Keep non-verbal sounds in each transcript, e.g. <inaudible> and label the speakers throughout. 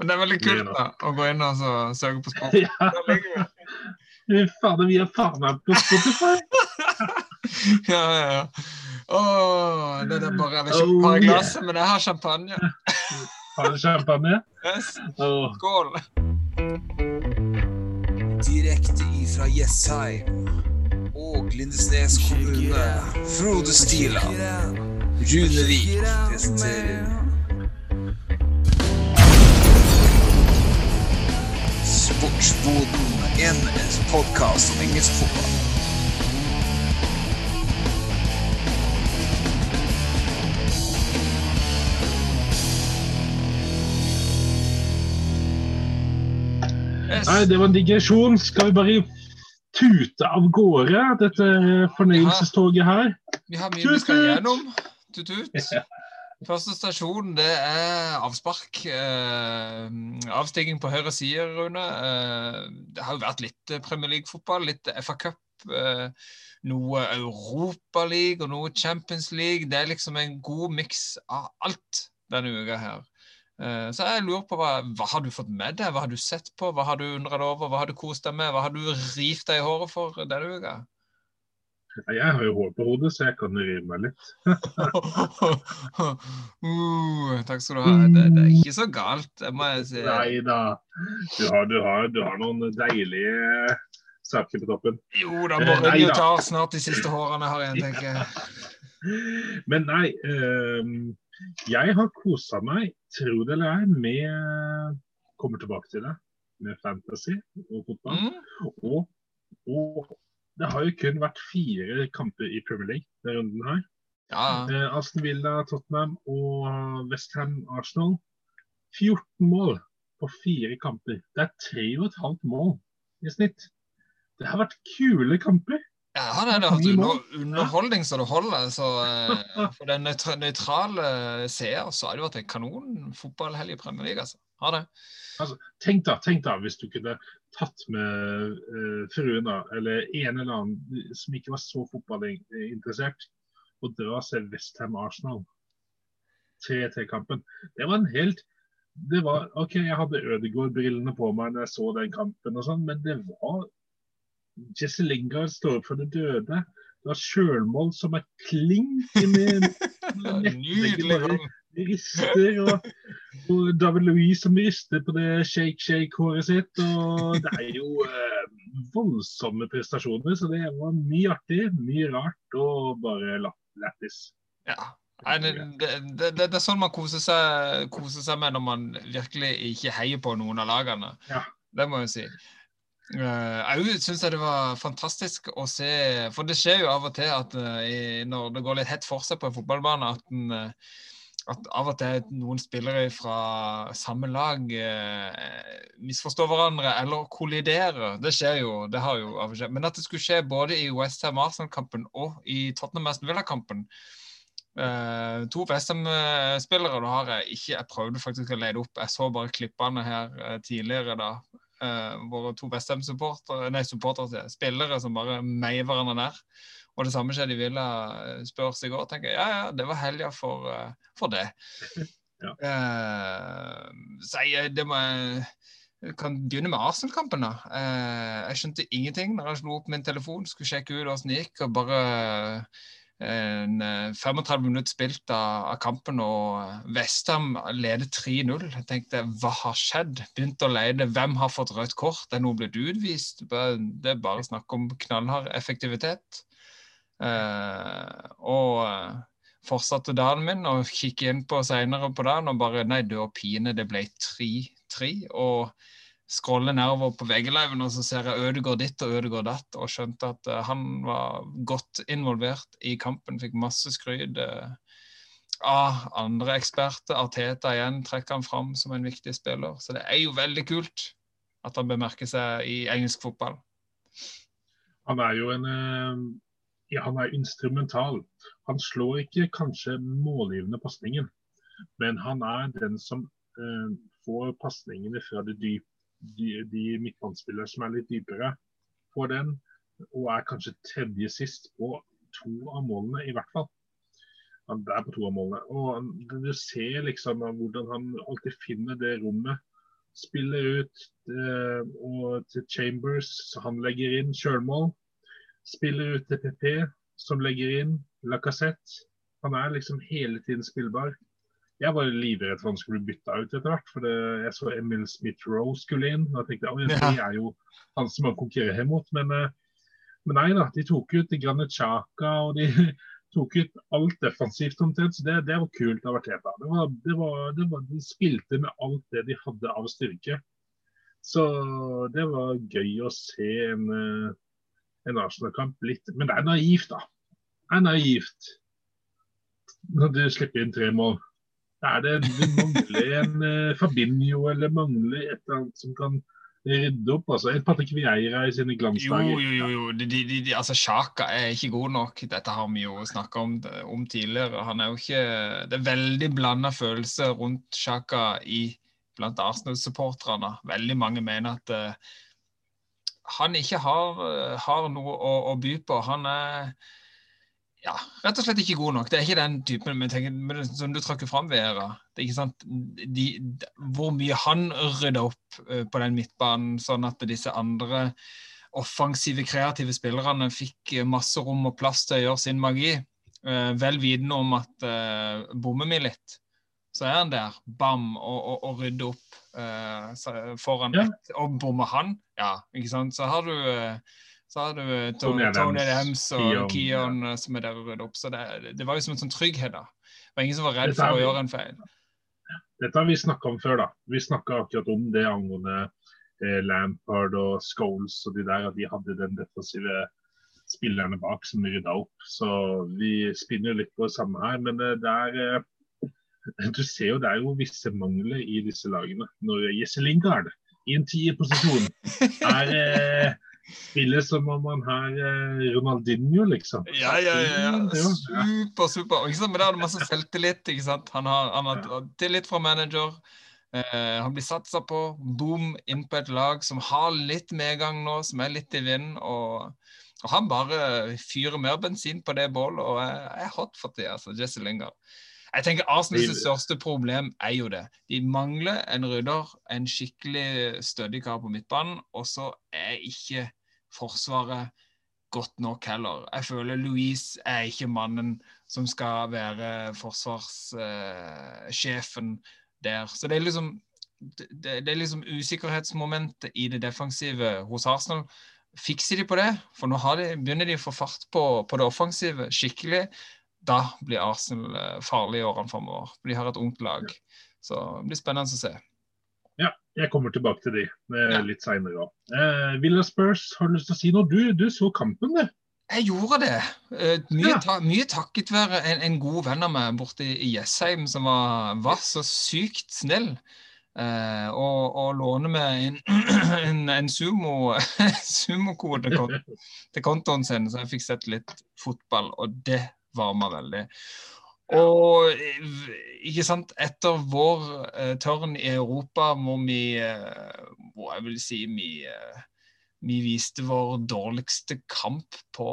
Speaker 1: Men det er veldig kult da, å gå inn og så søke på Spotify. <laughs>
Speaker 2: ja. Vi. fader, vi er faen meg på Spotify! <laughs>
Speaker 1: ja, ja, ja. Åh, det er bare Jeg vil ikke jeg har glasset, men jeg har champagne. <laughs>
Speaker 2: har du champagne?
Speaker 1: Yes.
Speaker 2: Oh.
Speaker 1: Skål.
Speaker 3: Direkte ifra Jessheim og Lindesnes kommune. Frode Stila. Runevik presenterer Sportsboden, en podkast om engelsk fotball.
Speaker 1: Yes.
Speaker 2: Nei, det var en digresjon. Skal vi bare tute av gårde dette fornøyelsestoget her?
Speaker 1: Vi har mye vi skal gjennom. Tut-tut. Første stasjon det er avspark. Eh, avstigning på høyre side, Rune. Eh, det har jo vært litt Premier League-fotball, litt FA Cup. Eh, noe Europaliga og noe Champions League. Det er liksom en god miks av alt denne uka her. Eh, så jeg lurer på hva, hva har du fått med deg? Hva har du sett på? Hva har du undret over? Hva har du kost deg med? Hva har du rivt deg i håret for denne uka?
Speaker 2: Jeg har jo hår på hodet, så jeg kan rive meg litt. <laughs>
Speaker 1: uh, takk skal du ha. Det, det, er ikke så galt, det må jeg si.
Speaker 2: Nei da. Du har, du, du har, noen deilige saker på toppen.
Speaker 1: Jo da, bare eh, tar snart de siste hårene her igjen, tenker jeg. <laughs>
Speaker 2: Men nei. Um, jeg har kosa meg, tro det eller ei, med Kommer tilbake til det. Med fantasy og fotball. Mm. Og, og, det har jo kun vært fire kamper i Premier League denne runden her.
Speaker 1: Ja.
Speaker 2: Eh, Aston Villa, Tottenham og Westham Arsenal. 14 mål på fire kamper. Det er tre og et halvt mål i snitt. Det har vært kule kamper.
Speaker 1: Ja, han er det har under, underholdning så det holder. Så, uh, <laughs> for den nøytrale seer så har det vært en kanon fotballhelg i Premier League. Altså. Har det.
Speaker 2: Altså, tenk, da, tenk da hvis du kunne tatt med uh, fruen da, eller en eller annen som ikke var så fotballinteressert, og dra og se Westham Arsenal. 3-3-kampen. Det var en helt det var, OK, jeg hadde Ødegaard-brillene på meg når jeg så den kampen, og sånn, men det var Jesse Lingard står opp for det døde. Det var sjølmål som er klink min <laughs>
Speaker 1: Nydelig.
Speaker 2: Rister, og, og, David Louis som rister på det shake-shake-håret sitt. og Det er jo eh, voldsomme prestasjoner, så det var mye artig, mye rart og bare lættis.
Speaker 1: Ja. Nei, det, det, det, det, er sånn man koser seg, koser seg, med når man virkelig ikke heier på noen av lagene.
Speaker 2: Ja.
Speaker 1: Det må jeg si. Uh, jeg syns det var fantastisk å se For det skjer jo av og til at uh, når det går litt hett for seg på en fotballbane, at, den, uh, at av og til noen spillere fra samme lag misforstår hverandre eller kolliderer. Det skjer jo. det har jo av og til. Men at det skulle skje både i Westham Arsenal-kampen og i Tottenham Aston Villa-kampen To Westham-spillere da har jeg ikke Jeg prøvde faktisk å lede opp. Jeg så bare klippene her tidligere da uh, våre to Westham-supportere, nei, supportere, spillere som bare meier hverandre ned. Og det samme skjedde i Villa Spørs i går. tenker jeg, Ja, ja, det var helga for, uh, for, det. <laughs>
Speaker 2: ja.
Speaker 1: uh, så jeg, det må jeg kan begynne med Arsenal-kampen. da. jeg skjønte ingenting når jeg slo opp min telefon, skulle sjekke ut hvordan det gikk. og bare en 35 eh, minutter spilt av, kampen, og Vestham leder 3-0. Jeg tenkte hva har skjedd? Begynte å lete. Hvem har fått rødt kort? Er noe blitt utvist? Det er bare snakk om knallhard effektivitet. Eh, og eh, fortsatte dagen min og kikket inn på seinere på dagen og bare Nei, du og pine, det ble 3-3. Og scroller nedover på veggelauven, og så ser jeg Ødegaard ditt og Ødegaard datt, og skjønte at eh, han var godt involvert i kampen. Fikk masse skryt Eh, av andre eksperter. Arteta igjen trekker han fram som en viktig spiller. Så det er jo veldig kult at han bemerker seg i engelsk fotball.
Speaker 2: Han er jo en ja, han er instrumental. Han slår ikke kanskje målgivende pasningen, men han er den som får pasningene fra dype de, de midtbanespillere som er litt dypere, får den. Og er kanskje tredje sist på to av målene, i hvert fall. Han er på to av målene. Og Du ser liksom hvordan han alltid finner det rommet Spiller ut eh, og til Chambers, så han legger inn sjølmål. Spiller ut til PP, som legger inn Lacassette. Han er liksom hele tiden spillbar. Jeg var livredd for han skulle bli bytta ut etter hvert. For det, jeg så Emil Smith-Roe skulle inn. og jeg tenkte at det er jo han som man konkurrerer mot. Men, eh, men nei da, de tok ut Granit Xhaka og de <laughs> tok ut alt defensivt omtrent. Så det, det var kult av Arteta. Det var, det var, det var, de spilte med alt det de hadde av styrke. Så det var gøy å se en, eh, en Arsenal-kamp litt Men det er naivt, da. Det er naivt når du slipper inn tre mål. Er det, <laughs> du mangler en uh, Fabinho eller mangler et eller annet som kan rydde opp? altså Et Patrick Vieira i sine glansdager.
Speaker 1: jo, jo. jo. De, de, de, altså, Sjaka er ikke god nok. Dette har vi jo snakka om, om tidligere. Han er jo ikke Det er veldig blanda følelser rundt Sjaka i, blant Arsenal-supporterne. Veldig mange mener at eh, han ikke har, eh, har noe å, å by på. Han er ja, rett og slett ikke god nok. Det er ikke den typen men tenker, som du trakk fram, Vera. Det er ikke sant, de, de, Hvor mye han rydda opp eh, på den midtbanen, sånn at disse andre offensive, kreative spillerne fikk eh, masse rom og plass til å gjøre sin magi. Vel vitende om at uh, bommer vi litt, så er han der, bam, og, og, og rydder opp uh, foran
Speaker 2: Ja.
Speaker 1: et, Og bommer han, ja, ikke sant, så har du eh, så har du eh,
Speaker 2: Tony
Speaker 1: Tony Adams og Keon ja. som er der og rydder opp. Så det, det var jo som en sånn trygghet. da. Det var ingen som var redd for å gjøre en feil.
Speaker 2: Dette har vi snakka om før. da. Vi snakka akkurat om det angående eh, Lampard og Scholes og de der, at de hadde den defensive spillerne bak som rydda opp. Så vi spinner litt på det samme her. Men eh, det er eh, Du ser jo det er jo visse mangler i disse lagene. Når Jesse Lingard i en tierposisjon er eh, spiller som om han har eh, Ronaldinho, liksom.
Speaker 1: Ja, ja, ja. ja. Super, super. Ikke sant? Men der har det masse selvtillit. ikke sant? Han har, han har tillit fra manager. Eh, han blir satsa på. Boom, inn på et lag som har litt medgang nå, som er litt i vind. Og, og han bare fyrer mer bensin på det bålet og er hot for tida, altså, Jesse Lingard. Jeg tenker Arsenals største problem er jo det. De mangler en rydder, en skikkelig stødig kar på midtbanen, og så er ikke Forsvaret godt nok heller. Jeg føler Louise er ikke mannen som skal være forsvarssjefen der. Så det er liksom det, det er liksom usikkerhetsmomentet i det defensive hos Arsenal. Fikser de på det? For nå har de, begynner de å få fart på, på det offensive skikkelig. Da blir Arsenal eh, farlig i årene framover. De har et ungt lag. Så det blir spennende å se.
Speaker 2: Ja, jeg kommer tilbake til de eh,
Speaker 1: Ja.
Speaker 2: litt seinere. Eh, Villa Spurs, har du lyst til å si noe? Du, du så kampen, du.
Speaker 1: Jeg gjorde det. Eh, mye,
Speaker 2: Ja.
Speaker 1: ta, mye takket være en, en god venn av meg borte i Jessheim, som var, var så sykt snill. Eh, og, og låne meg en, <clears throat> en, en sumo, <laughs> sumokode <laughs> til kontoen sin, så jeg fikk sett litt fotball, og det varma veldig. Og ikke sant, etter vår eh, tørn i Europa, hvor vi eh, Må jeg vil si vi eh, vi viste vår dårligste kamp på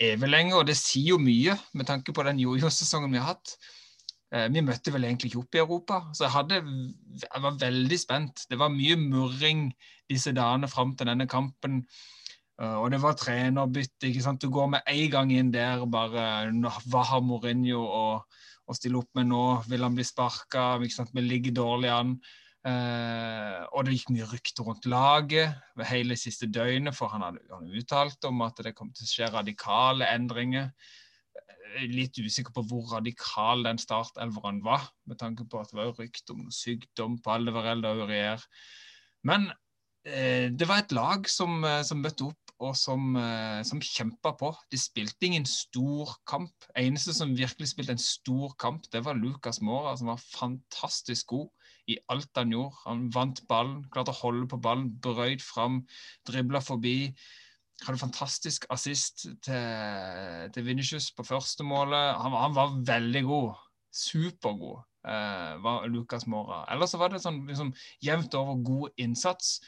Speaker 1: evig lenge, og det sier jo mye med tanke på den jojo-sesongen vi har hatt. Eh, Vi møtte vel egentlig ikke opp i Europa, så jeg, hadde, jeg var veldig spent. Det var mye murring disse dagene fram til denne kampen. Eh, Og det var trenerbytte. ikke sant? Du går med en gang inn der bare Hva har Mourinho å, å stille opp med nå? Vil han bli sparka? Vi ligger dårlig an. Eh, og det gikk mye rykter rundt laget ved hele siste døgnet, for han hadde, han uttalt om at det kom til å skje radikale endringer. Er Litt usikker på hvor radikal den startelveren var, med tanke på at det var rykter om sykdom på Aldevarell og Urier. Men eh, det var et lag som, eh, som møtte opp og som, eh, som kjempa på. De spilte ingen stor kamp. Eneste som virkelig spilte en stor kamp, det var Lucas Mora, som var fantastisk god i alt han gjorde. Han vant ballen, klarte å holde på ballen, brøyt fram, dribla forbi. Hadde fantastisk assist til, til Vinicius på første målet. Han, han var veldig god. Supergod eh, var Lucas Mora. Ellers så var det sånn liksom, jevnt over god innsats.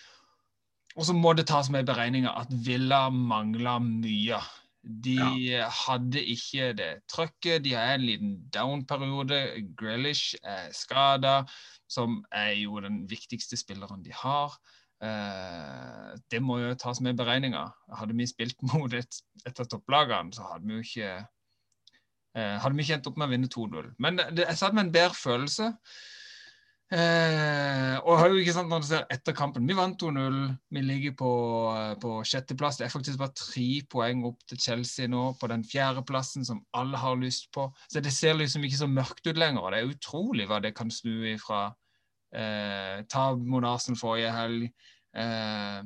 Speaker 1: Og så må det tas med i beregninga at Villa mangla mye. De hadde ikke det trøkket. De har en liten down-periode. Grealish er skada, som er jo den viktigste spilleren de har. Eh, det må jo tas med i beregninga. Hadde vi spilt <laughs> mot et, et av topplagene, så hadde vi jo ikke eh, hadde vi ikke endt opp med å vinne 2-0. Men det, det, jeg satt med en bedre følelse. Eh, og har jo ikke sant når du ser etter kampen Vi vant 2-0. Vi ligger på, på sjetteplass. Det er faktisk bare tre poeng opp til Chelsea nå, på den fjerdeplassen som alle har lyst på. Så det ser liksom ikke så mørkt ut lenger. og Det er utrolig hva det kan snu ifra eh, tap mot Arsenal forrige helg. Eh,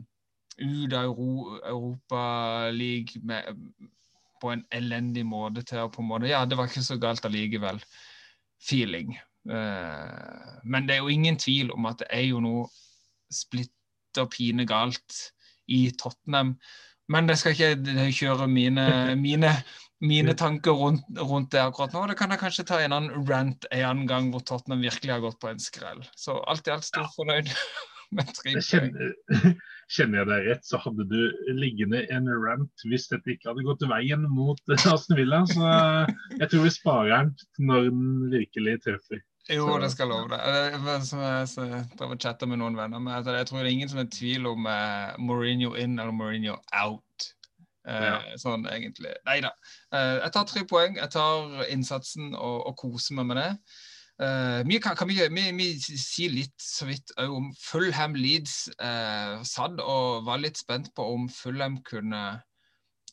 Speaker 1: ut av Euro, Europaligaen på en elendig måte til å på en måte Ja, det var ikke så galt allikevel. Feeling. Eh, men det er jo ingen tvil om at det er jo noe splitter pine galt i Tottenham. Men det skal ikke kjøre mine, <laughs> mine, mine tanker rundt, rundt, det akkurat nå. Det kan jeg kanskje ta en annen rant en annen gang hvor Tottenham virkelig har gått på en skrell. Så alt i alt stor fornøyd. <laughs>
Speaker 2: Kjenner, <laughs> kjenner jeg deg rett, så hadde du liggende en rant hvis dette ikke hadde gått veien mot Aston Villa. Så jeg tror vi sparer den når den virkelig treffer.
Speaker 1: Jo, det skal jeg love deg. Som jeg prøver å chatte med noen venner med, altså, jeg tror det er ingen som er i tvil om uh, Mourinho in eller Mourinho out. Uh, ja. Sånn egentlig. Nei da. Uh, jeg tar tre poeng. Jeg tar innsatsen og, og koser meg med det. Uh, vi kan, kan vi, vi, vi, si litt så vidt om Fulham Leeds. Uh, satt og var litt spent på om Fulham kunne,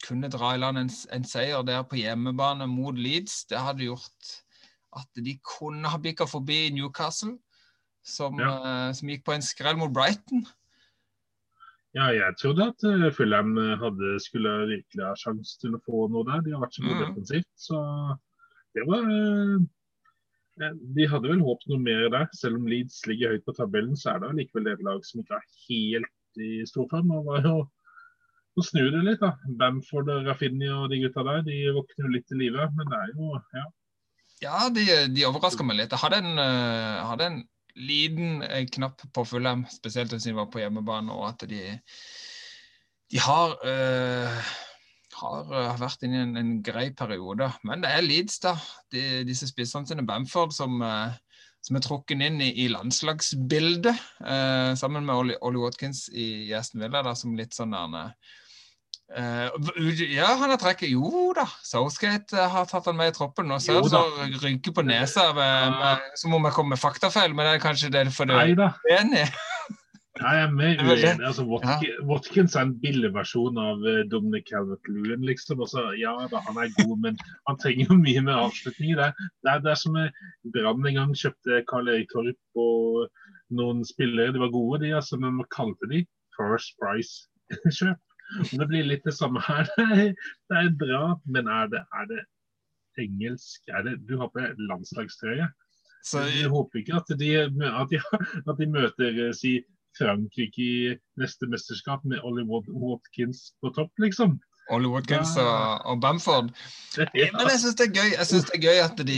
Speaker 1: kunne dra i land en, en, seier der på hjemmebane mot Leeds. Det hadde gjort at de kunne ha bikka forbi Newcastle, som, ja. uh, som, gikk på en skrell mot Brighton.
Speaker 2: Ja, jeg trodde at uh, Fulham hadde, skulle virkelig ha sjanse til å få noe der. De har vært så gode mm. defensivt. Så det var De hadde vel håpet noe mer der. Selv om Leeds ligger høyt på tabellen, så er det likevel et lag som ikke er helt i storform. Og var jo så snur det litt, da. Bamford og Raffinni og de gutta der, de våkner jo litt til live. Men det er jo ja,
Speaker 1: ja, de, de overraska meg litt. Jeg hadde en, uh, hadde en liten uh, knapp på Fulham, spesielt siden de var på hjemmebane, og at de, de har, uh, har vært inne i en, en, grei periode. Men det er Leeds, da. De, disse spissene sine, Bamford, som, som er trukket inn i, i landslagsbildet, sammen med Ollie, Ollie Watkins i Aston Villa, da, som litt sånn der Uh, ja, han har trekket Jo da, Southgate uh, har tatt han med i troppen. Nå ser du rynker på nesa med, med, som om jeg kommer med faktafeil, men det er kanskje det for du er
Speaker 2: uenig? Nei, Jeg er mer uenig. Altså, Watkins, er en billig versjon av uh, Dominic Calvert-Lewin. Liksom. Altså, ja, da, han er god, men han trenger jo mye mer avslutning i det. Det er det som Brann en gang kjøpte Karl Erik Torp og noen spillere. De var gode, de, altså, men man kalte de First Price-kjøp. Det blir litt det samme her. <laughs> Det er bra, men er det, er det engelsk? Er det, du har på landslagstrøye. Så jeg håper ikke at de, at de, <laughs> at de møter eh, si, Frankrike i neste mesterskap med Ollie Watkins på topp, liksom.
Speaker 1: Ollie Watkins ja. og, og, Bamford. Ja. Men jeg syns det er gøy Jeg synes det er gøy at, de,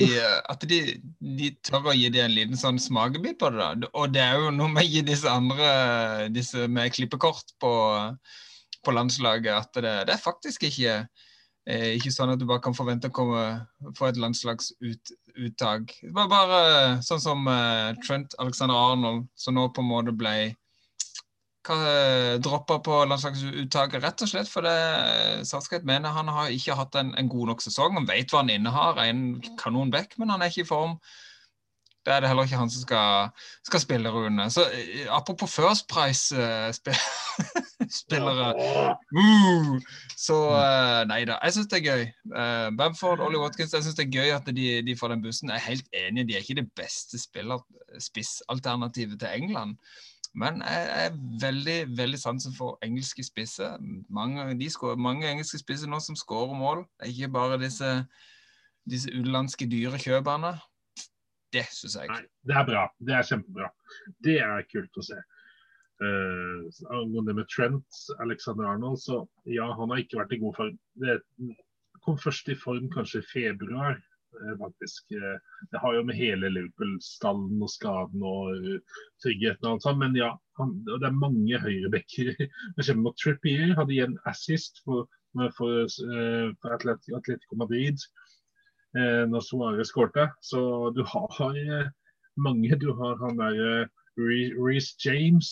Speaker 1: at de, de, tør å gi dem en liten sånn smakebit på det. da. Og det er jo noe med å gi disse andre disse med klippekort på på landslaget at det, det er faktisk ikke, eh, ikke sånn at du bare kan forvente å komme, få et landslagsuttak. Det var bare sånn som eh, Trent Alexander Arnold, som nå på en måte ble droppa på landslagsuttaket, rett og slett fordi Southgate mener han har ikke hatt en, en god nok sesong. Han vet hva han innehar, en kanon back, men han er ikke i form. Det er det heller ikke han som skal, skal spille, Rune. Så eh, Apropos First Price-spillere <laughs> uh, uh, Så uh, nei da. Jeg syns det er gøy. Uh, Bamford, Ollie Watkins, jeg syns det er gøy at de, de, får den bussen. Jeg er helt enig, de er ikke det beste spissalternativet til England. Men jeg er veldig veldig sansen for engelske spisser. Mange, scorer, mange engelske spisser nå som skårer mål. Det er ikke bare disse, disse utenlandske dyre kjøperne. Det syns jeg. Nei,
Speaker 2: det er bra. Det er kjempebra. Det er kult å se. Uh, med Trent Alexander Arnold, så ja, han har ikke vært i god form. Det kom først i form kanskje i februar, uh, faktisk. Uh, det har jo med hele Liverpool-stallen og skaden og tryggheten og alt sånt, men ja, han, det er mange høyrebacker. <laughs> Trippier hadde igjen assist for for, eh, for Atletico Madrid eh, når Suárez skårte. Så du har eh, mange. Du har han der eh, Reece James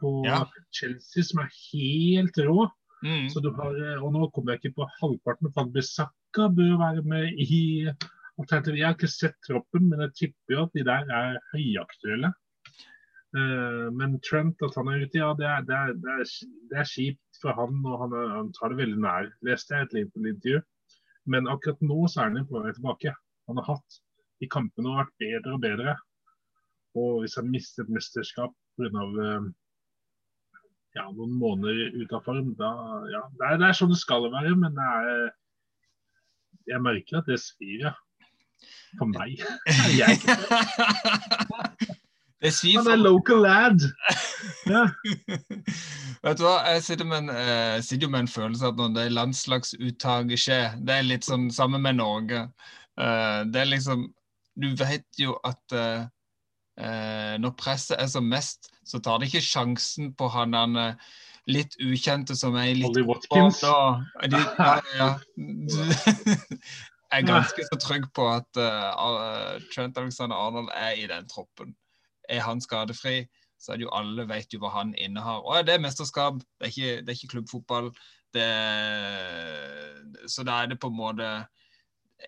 Speaker 2: på
Speaker 1: Ja.
Speaker 2: Chelsea som er helt rå.
Speaker 1: Mm.
Speaker 2: Så du har, eh, og nå kommer jeg ikke på halvparten, for Bissaka bør være med i alternativet. Jeg har ikke sett troppen, men jeg tipper jo at de der er høyaktuelle. Eh, men Trent, at han er ute, ja, det er, det er, det er, det er kjipt for han, og han, han tar det veldig nær. Leste jeg et Liverpool-intervju. Men akkurat nå så er han på vei tilbake. Han har hatt i kampene og vært bedre og bedre. Og hvis han mister et mesterskap pga. Uh, ja, noen måneder ut av form, da ja, det er, det er sånn det skal være, men det er Jeg merker at det svir, ja. For meg. <laughs> Jeg, <laughs>
Speaker 1: svir
Speaker 2: han er local lad. <laughs> Ja.
Speaker 1: Vet du hva, jeg sitter, med en, eh, sitter med en følelse at når det landslagsuttaket skjer, det er litt sånn sammen med Norge. Eh, det er liksom Du vet jo at eh, eh, når presset er som mest, så tar de ikke sjansen på han der eh, litt ukjente som er litt
Speaker 2: Ollie Watkins.
Speaker 1: De, ja, ja. <laughs> <laughs> Jeg er ganske så trygg på at uh, Trent Alexander Arnold er i den troppen. Er han skadefri, så er det jo alle vet jo hva han innehar. Og det er mesterskap, det er ikke, det er ikke klubbfotball. Det, så da er det på en måte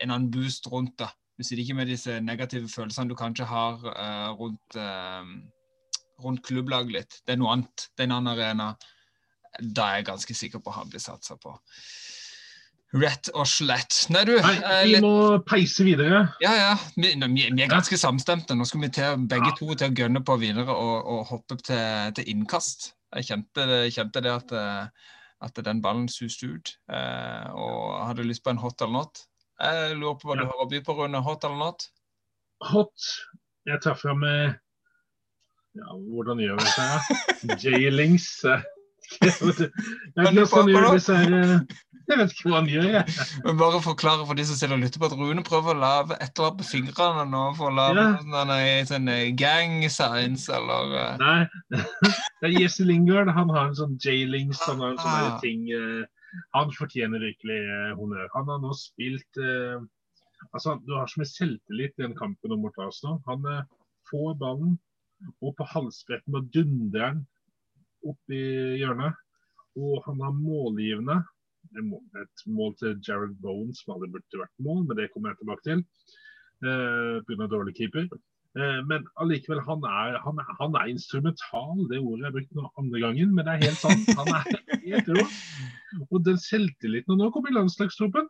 Speaker 1: en annen boost rundt det. Du sitter ikke med disse negative følelsene du kanskje har uh, rundt, uh, rundt klubblaget litt. Det er noe annet. Det er en annen arena. Da er jeg ganske sikker på han blir satsa på. Rett og slett. Nei, du.
Speaker 2: Nei,
Speaker 1: eh,
Speaker 2: vi
Speaker 1: litt-
Speaker 2: må peise videre.
Speaker 1: ja, ja. Vi, vi, vi er ganske samstemte. Nå skal vi til, begge to til å gønne på videre og, og hoppe til, til innkast. Jeg kjente, det- kjente det at, eh, at den ballen suste ut, eh, og hadde lyst på en hot eller not. Jeg lurer på hva du har å by på, Rune. Hot eller not?
Speaker 2: Hot. Jeg tar fram eh, Ja, hvordan gjør vi dette? her? <laughs> J-links. Jeg, Jeg ikke hvordan jeg, jeg, jeg, her eh, Jeg vet ikke hva han gjør, jeg.
Speaker 1: Men bare forklare for de som sitter og lytter på at Rune prøver å annet på fingrene nå for å lage
Speaker 2: Ja.
Speaker 1: sånn, eh, sånn eh, gang science, eller uh...
Speaker 2: Nei, <laughs> det er Jesse Lingard. Han har en sånn J-links. Han har en sånn
Speaker 1: Ah.
Speaker 2: ting uh, Han fortjener virkelig uh, honnør. Han har nå spilt Altså, Du har så mye selvtillit i den kampen om Mortas nå. Han får ballen, og på halsbretten og dundrer den opp i hjørnet. Og han har målgivende et mål- til Jared Bones som aldri burde vært mål, men det kommer jeg tilbake til. Eh, Pga. dårlig keeper. Eh, Men allikevel, han er, han, er, han er instrumental. Det ordet jeg brukte nå andre gangen, men det er helt sant. Han er helt rå. Og den selvtilliten Og nå kommer landslagstroppen.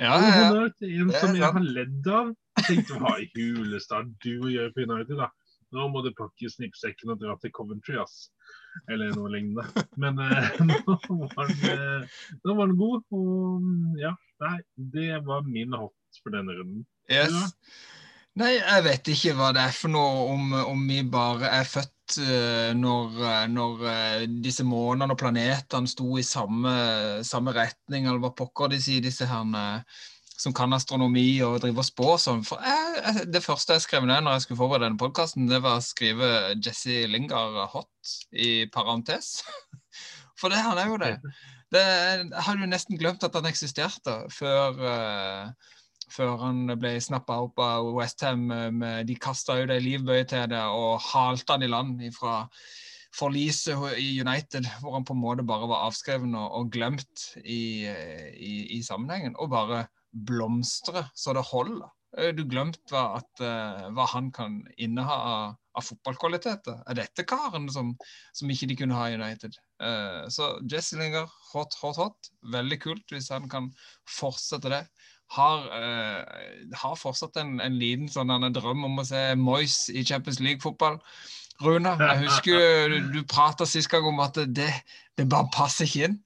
Speaker 1: Ja, ja, ja.
Speaker 2: en som jeg har ledd av. Tenkte hva i hulestad du å gjøre på United, da. Nå må du pakke snippsekken og dra til Coventry, ass. Eller noe lignende. <laughs> Men eh, <laughs> nå, var den, eh, nå var den god. Og ja, nei, det var min hot for denne runden.
Speaker 1: Yes.
Speaker 2: Ja.
Speaker 1: Nei, jeg vet ikke hva det er for noe, om, om vi bare er født eh, når, eh, når disse månene og planetene sto i samme, samme retning, eller hva pokker de sier, disse herne som kan astronomi og driver og spår sånn. For jeg, det første jeg skrev ned når jeg skulle forberede denne podkasten, det var å skrive Jesse Lingard hot i parentes. <laughs> For det, han er jo det. det jeg hadde jo nesten glemt at han eksisterte før uh, før han ble snappa opp av Westham. De kasta ut ei livbøye til det og halte han i land fra forliset i United, hvor han på en måte bare var avskreven og, og glemt i, i, i sammenhengen. Og bare blomstre så det holder. Du glemte hva, at, eh, hva han kan inneha av, av fotballkvaliteter. Er dette karen som, som ikke de kunne ha i United? Uh, så Jesse Linger, hot, hot, hot. Veldig kult hvis han kan fortsette det har, uh, har fortsatt en, en liten sånn en drøm om å se Moyes i Champions League-fotball. Rune, jeg husker du, du prata sist gang om at det, det bare passer ikke inn.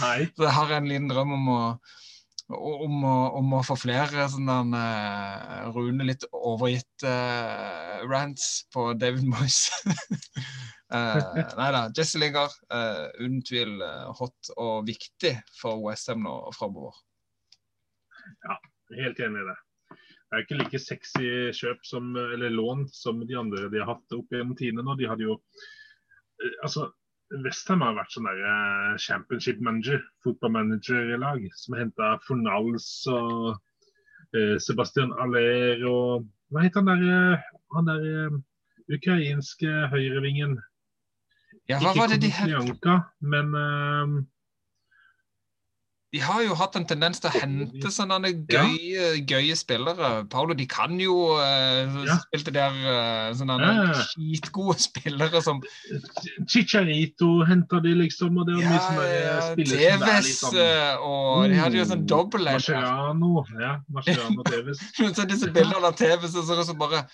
Speaker 2: Nei. <laughs>
Speaker 1: Så jeg har en liten drøm om å, om å, om å få flere sånne uh, Rune litt overgitt uh, rants på David Moyes. uh, <laughs> nei da, Jesse Lingard, uh, uten tvil hot og viktig for Westham nå framover.
Speaker 2: Helt enig i det. Det er ikke like sexy kjøp som, eller lån som de andre de har hatt opp gjennom tidene nå. De hadde jo Altså, Westham har vært sånn der eh, championship manager, fotballmanager-lag, som henta Fornals og eh, Sebastian Aller og Hva het han der, eh, han der eh, ukrainske høyrevingen?
Speaker 1: Ja, hva var det de het?
Speaker 2: Men eh,
Speaker 1: De har jo hatt en tendens til å hente sånne
Speaker 2: Ja.
Speaker 1: gøye, gøye spillere. Paolo de kan jo uh,
Speaker 2: Ja.
Speaker 1: spilte der uh, sånne
Speaker 2: Ja.
Speaker 1: skitgode <laughs> spillere som
Speaker 2: Chicharito henta de, liksom. Og det var mye sånne ja, spillere som er litt sånn
Speaker 1: eh, og De hadde jo sånn
Speaker 2: Oh,
Speaker 1: dobbel
Speaker 2: Marciano. Ja, Marciano <laughs> Tevez.
Speaker 1: Så disse bildene av Tevez og så det så bare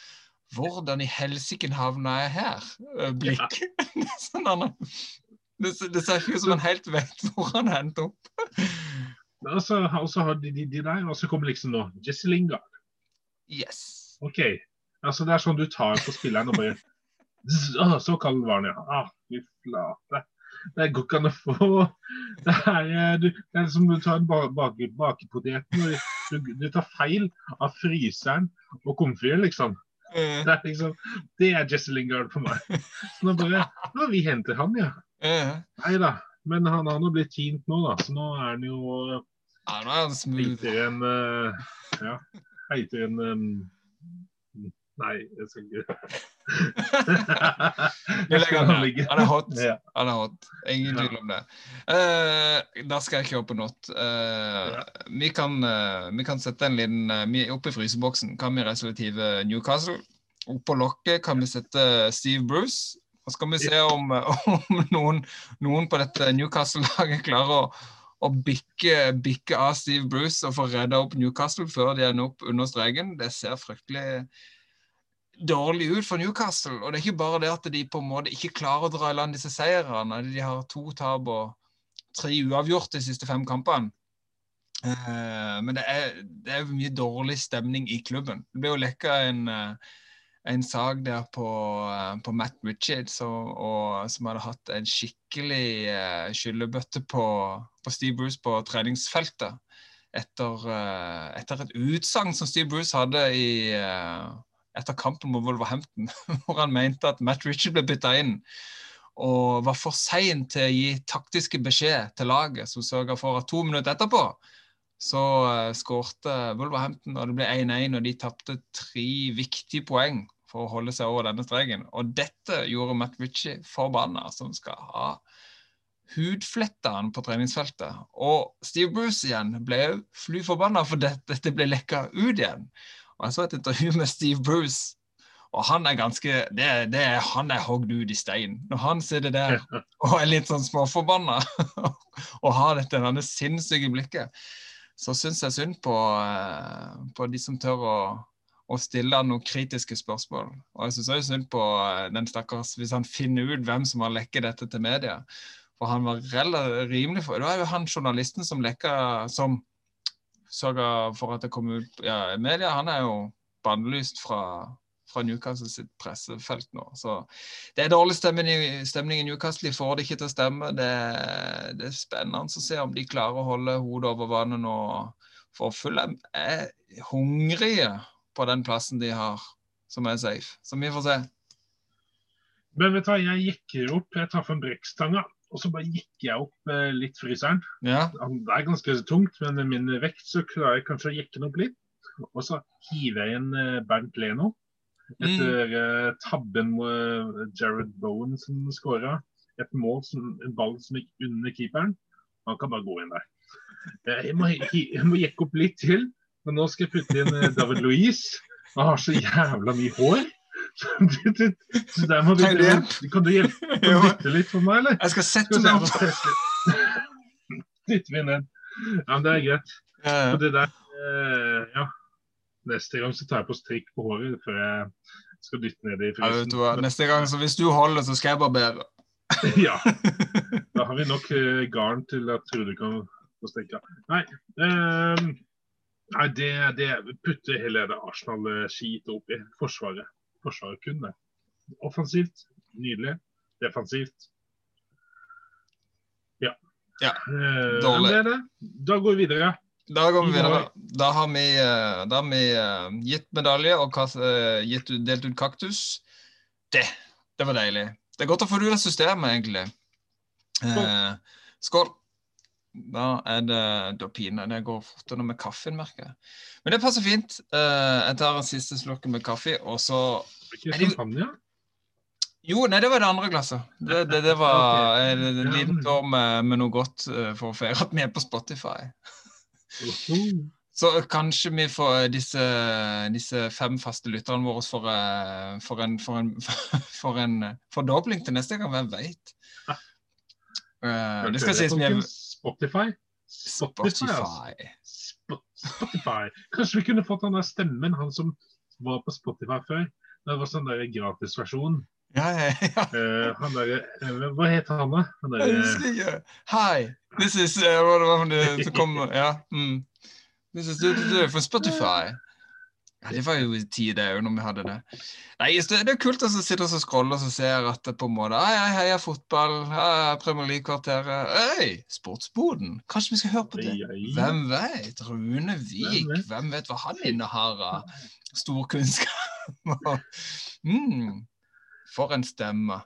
Speaker 1: Hvordan i helsike havna jeg her? Eh, Blikk. <laughs> sånn, han- det, det ser ikke ut som han helt vet hvor han endte opp.
Speaker 2: Og så altså, så har de, de, de der, og så kommer liksom nå Jesse Lingard.
Speaker 1: Yes.
Speaker 2: OK. Altså, det er sånn du tar på spilleren og bare <laughs> Zzz, så kald var den, ja. Ah, fy flate. Det går ikke an å få Det er, eh, du, det er som du tar en ba- bake, bakepoteten og du, du tar feil av fryseren og komfyren, liksom.
Speaker 1: Eh,
Speaker 2: Det er liksom Det er Jesse Lingard for meg. Så nå bare Ja, vi henter han, ja.
Speaker 1: Eh.
Speaker 2: Nei da. Men han har nå blitt tint nå, da. Så nå er han jo
Speaker 1: Ja, nå er han smooth.
Speaker 2: heitere enn uh, Ja. Heitere enn um, Nei, jeg skal ikke <laughs>
Speaker 1: Vi legger han ned. <laughs> Han er hot.
Speaker 2: Ja.
Speaker 1: Han er hot. Ingen tvil om det. Uh, da skal jeg kjøre på not.
Speaker 2: Uh,
Speaker 1: vi, kan, uh, vi kan sette en liten uh, Oppe i fryseboksen kan vi resolutive Newcastle. Oppå lokket kan vi sette Steve Bruce. Og så skal vi se om, <laughs> om noen, noen på dette Newcastle-laget klarer å, å bikke, bikke av Steve Bruce og få redda opp Newcastle før de ender opp under streken. Det ser fryktelig dårlig ut for Newcastle. Og det er ikke bare det at de på en måte ikke klarer å dra i land disse seirene. De har to tap og tre uavgjort de siste fem kampene. Eh, men det er, det er mye dårlig stemning i klubben. Det ble jo lekka en, eh, en sak der på, eh, på Matt Richards og, og, som hadde hatt en skikkelig uh, skyllebøtte på, på Steve Bruce på treningsfeltet. Etter, uh, etter et utsagn som Steve Bruce hadde i uh, etter kampen mot Wolverhampton, <laughs> hvor han mente at Matt Richard ble bytta inn og var for sein til å gi taktiske beskjed til laget, som sørga for at to minutter etterpå så skårte Wolverhampton, og det ble 1-1, og de tapte tre viktige poeng for å holde seg over denne streken. Og dette gjorde Matt Ritchie forbanna, som skal ha hudfletta han på treningsfeltet. Og Steve Bruce igjen ble òg fly forbanna for dette, dette ble lekka ut igjen. Og Jeg så et intervju med Steve Bruce, og han er ganske det, det er, Han er hogd ut i stein. Når han sitter der <laughs> og er litt sånn småforbanna <laughs> og har dette denne sinnssyke blikket, så syns jeg synd på, eh, på de som tør å, å stille han noen kritiske spørsmål. Og jeg syns òg synd på eh, den stakkars hvis han finner ut hvem som har lekket dette til media. For han var rimelig for Det var jo han journalisten som lekka som sørga for at det kom ut ja, i media. Han er jo bannlyst fra, fra Newcastle sitt pressefelt nå. Så det er dårlig stemning stemning i Newcastle. De får det ikke til å stemme. Det, det er spennende å se om de klarer å holde hodet over vannet nå. For Fulham er hungrige på den plassen de har, som er safe. Så vi får se.
Speaker 2: Men vet du hva, jeg jekker opp. Jeg tar fram brekkstanga, og så bare jekker jeg opp eh, litt fryseren.
Speaker 1: Ja.
Speaker 2: Det er ganske tungt, men med min vekt så klarer jeg kanskje å jekke den opp litt. Og så hiver jeg inn eh, Bernt Leno etter eh, tabben med Jared Bowen som skåra. Et mål, som, en ball som gikk under keeperen. Han kan bare gå inn der. Eh, Jeg må, jeg må jekke opp litt til, men nå skal jeg putte inn eh, David Louise. Han har så jævla mye hår. <laughs> Så der må du, kan du hjelpe <laughs> kan
Speaker 1: du
Speaker 2: dytte litt for meg, eller?
Speaker 1: jeg skal sette meg opp. <laughs>
Speaker 2: Dytter vi ned. Ja, men det er greit. Og det der, eh, ja. Neste gang så tar jeg på strikk på håret før jeg skal dytte ned i
Speaker 1: Ja, vet
Speaker 2: frysen.
Speaker 1: du hva. Neste gang, så hvis du holder, så skal jeg barbere.
Speaker 2: ja. Da har vi nok eh, garn til at Trude kan få stekka. Nei, ehm, nei det, det putter hele det Arsenal-skitet opp i. Forsvaret. Forsvaret kun det. Offensivt, nydelig. Defensivt. Ja.
Speaker 1: Ja,
Speaker 2: Eh,
Speaker 1: dårlig.
Speaker 2: men Det det. Da går vi videre.
Speaker 1: Da går vi videre. Da har vi, eh, da har vi eh, gitt medalje og eh, gitt, delt ut kaktus. Det, det var deilig. Det er godt å få det ut av systemet, egentlig. Eh, skål. Da er det da det går fortere med kaffen, merker jeg. Men det passer fint. Eh, jeg tar en siste slurk med kaffe, og så
Speaker 2: Ikke
Speaker 1: det-
Speaker 2: champagne?
Speaker 1: Jo, nei, det var det andre glasset. Det, det, det var en, en liten tår med, med noe godt eh, for å feire at vi er på Spotify. Så kanskje vi får disse, disse fem faste lytterne våre for, eh, for en, for en, <laughs> for en fordobling til neste gang. Hvem veit? det skal sies vi
Speaker 2: Spotify? Spotify, altså.
Speaker 1: Spotify.
Speaker 2: Sp- Spotify. Kanskje vi kunne fått han der stemmen, han som var på Spotify før. Det var sånn der gratisversjon.
Speaker 1: Ja, ja, ja.
Speaker 2: Uh, han der, eh, hva heter han da? Han der,
Speaker 1: Jeg
Speaker 2: eh,
Speaker 1: husker ikke. Hi, this is uh, what, what, det som kom <laughs> Ja. Mm. This is du, du, du, Spotify. Ja, det var jo i det òg, når vi hadde det. Nei, Det er er kult å sitte og scrolle og så ser at det på en måte Hei, hei, heia fotball. Hei, Premier League-kvarteret. Hei, Sportsboden. Kanskje vi skal høre på det? Hvem vet? Rune Vik.
Speaker 2: Hvem vet?
Speaker 1: Hva han innehar av stor kunnskap? mm, for en stemme.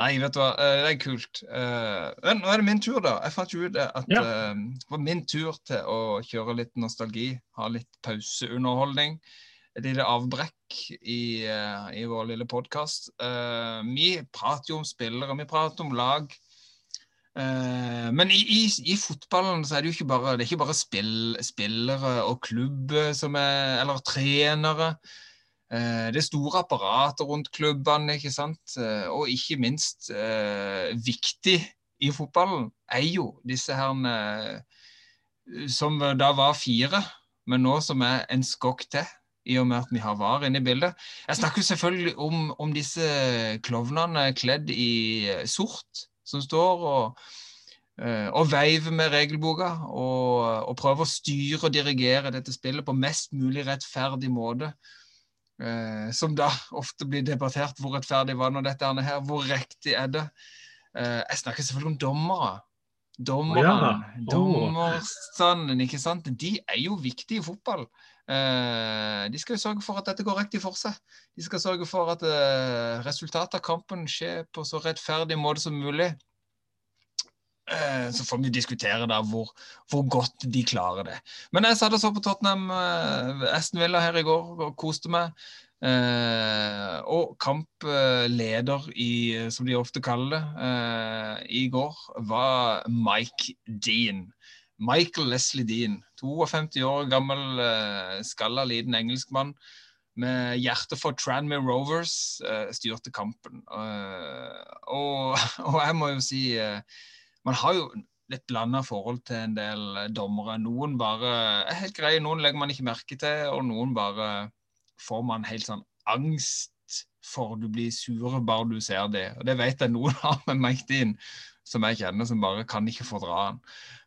Speaker 1: Nei, vet du hva, eh, det er kult. Eh, Men nå er det min tur, da. Jeg fant jo ut det at
Speaker 2: Ja.
Speaker 1: eh, det var min tur til å kjøre litt nostalgi. Ha litt pauseunderholdning. Et lite avbrekk i, eh, i vår lille podkast. vi prater jo om spillere, vi prater om lag. Uh, men i, i, i fotballen så er det jo ikke bare, ikke bare spill, spillere og klubb som er Eller trenere. Uh, det er store apparater rundt klubbene, ikke sant. Eh, og ikke minst eh, viktig i fotballen er jo disse her eh, som da var fire, men nå som er en skokk til. I og med at vi har VAR inne i bildet. Jeg snakker selvfølgelig om, om disse klovnene kledd i eh, sort, som står og, eh, og veiver med regelboka og, og prøver å styre og dirigere dette spillet på mest mulig rettferdig måte. Eh, som da ofte blir debattert. Hvor rettferdig var nå dette her? Hvor riktig er det? Jeg snakker selvfølgelig om dommere. Dommerne,
Speaker 2: Ja.
Speaker 1: dommerstanden, ikke sant. De er jo viktige i fotball. Eh, de skal sørge for at dette går riktig for seg. De skal sørge for at eh, resultatet av kampen skjer på så rettferdig måte som mulig. Eh, så får vi diskutere da hvor, hvor godt de klarer det. Men jeg satt og så på Tottenham Aston Villa her i går og koste meg. Eh, og kampleder i, som de ofte kaller det, eh, i går var Mike Dean. Michael Leslie Dean, 52 år gammel, eh, skalla liten engelskmann med hjerte for Tranmere Rovers, eh, styrte kampen. Eh, og, <laughs> og jeg må jo si Man har jo litt blanda forhold til en del dommere. Noen bare er helt greie, noen legger man ikke merke til, og noen bare får man helt sånn angst for du blir sure bare du ser det. Og det vet jeg noen <laughs> har med Mike Dean, som jeg kjenner, som bare kan ikke fordra han.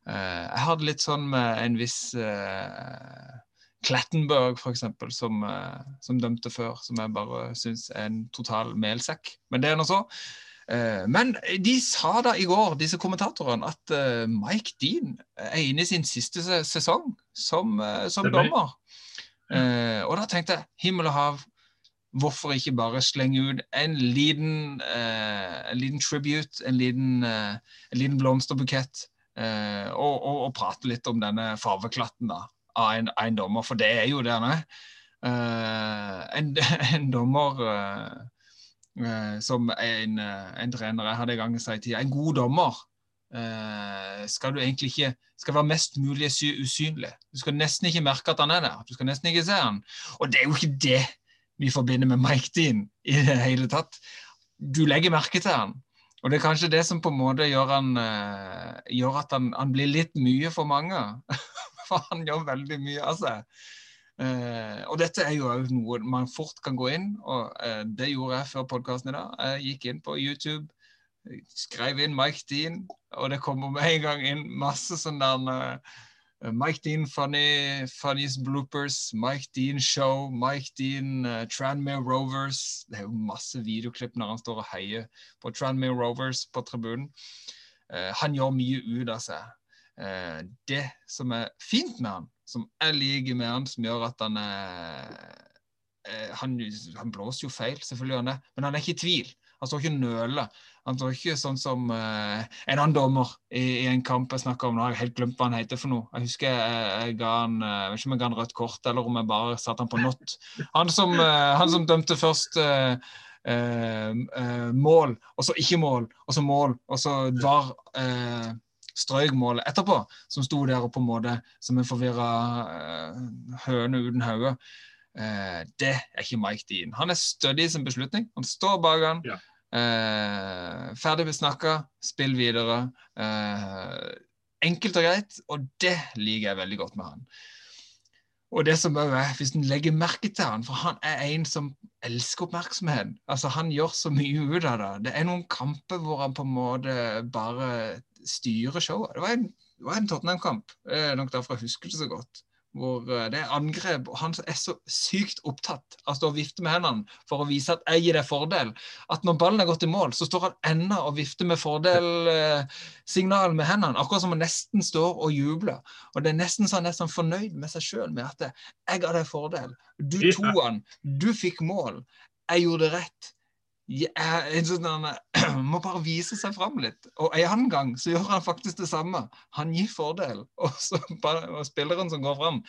Speaker 1: Eh, jeg hadde litt sånn med en viss uh, Klettenberg, eksempel, som, eh, som dømte før, som jeg bare syns er en total melsekk. Men det er nå så. Eh, men de sa da i går, disse kommentatorene, at eh, Mike Dean er inne i sin siste sesong som, eh, som dommer. Eh, og da tenkte jeg, himmel og hav, hvorfor ikke bare slenge ut en liten, eh, en liten tribute, en liten, eh, en liten blomsterbukett, eh, og, og, og prate litt om denne farveklatten da, av en, en dommer, for det er jo det han er. Eh, en, <laughs> dommer eh, eh, som en, en trener jeg hadde i gang i tida, en god dommer skal du egentlig ikke skal være mest mulig usynlig. Du skal nesten ikke merke at han er der. Du skal nesten ikke se han. Og det er jo ikke det vi forbinder med Mike Dean i det hele tatt. Du legger merke til han. Og det er kanskje det som på en måte gjør, han, eh, gjør at han, han blir litt mye for mange. <laughs> for han gjør veldig mye av seg. Uh, og dette er jo noe man fort kan gå inn, og uh, det gjorde jeg før podkasten i dag. Jeg gikk inn på YouTube, skrev inn Mike Dean, og det kommer med en gang inn masse sånn der eh, Mike Dean funny, funniest bloopers, Mike Dean show, Mike Dean uh, Tranmere Rovers. Det er jo masse videoklipp når han står og heier på Tranmere Rovers på tribunen. Uh, han gjør mye ut av seg. Uh, det som er fint med han, som jeg liker med han, som gjør at han er eh, han, han blåser jo feil, selvfølgelig han det, men han er ikke i tvil. Han står ikke og nøler. Han står ikke sånn som uh, en annen dommer i, i en kamp jeg snakka om. Nå har jeg helt glemt hva han heter for noe. Jeg husker jeg, jeg ga han eh, jeg vet ikke om jeg ga han rødt kort, eller om jeg bare satte han på not. Han som, eh, han som dømte først uh, eh, eh, mål, og så ikke mål, og så mål, og så var eh, strøyk målet etterpå, som sto der og på en måte som en forvirra eh, høne uten hode. Eh, det er ikke Mike Dean. Han er stødig i sin beslutning. Han står bak han.
Speaker 2: Ja.
Speaker 1: Eh, ferdig besnakka, spill videre. Eh, enkelt og greit, og det liker jeg veldig godt med han. Og det som er, hvis en legger merke til han, for han er en som elsker oppmerksomhet. Altså Han gjør så mye ut av det. Det er noen kamper hvor han på en måte bare styrer showet. Det var en, en Tottenham-kamp, er nok derfor jeg husker det så godt. Hvor eh, det er angrep, og han er så sykt opptatt av å stå og vifte med hendene for å vise at jeg gir deg fordel. At når ballen er gått i mål, så står han ennå og vifter med fordelsignal med hendene. Akkurat som han nesten står og jubler. Og det er nesten så han er sånn fornøyd med seg sjøl med at jeg ga deg fordel. Du tok han. Du fikk mål. Jeg gjorde det rett. Jeg, sånn, han <clears throat> må bare vise seg fram litt. Og en annen gang så gjør han faktisk det samme. Han gir fordel. <laughs> Og så og spilleren som går fram,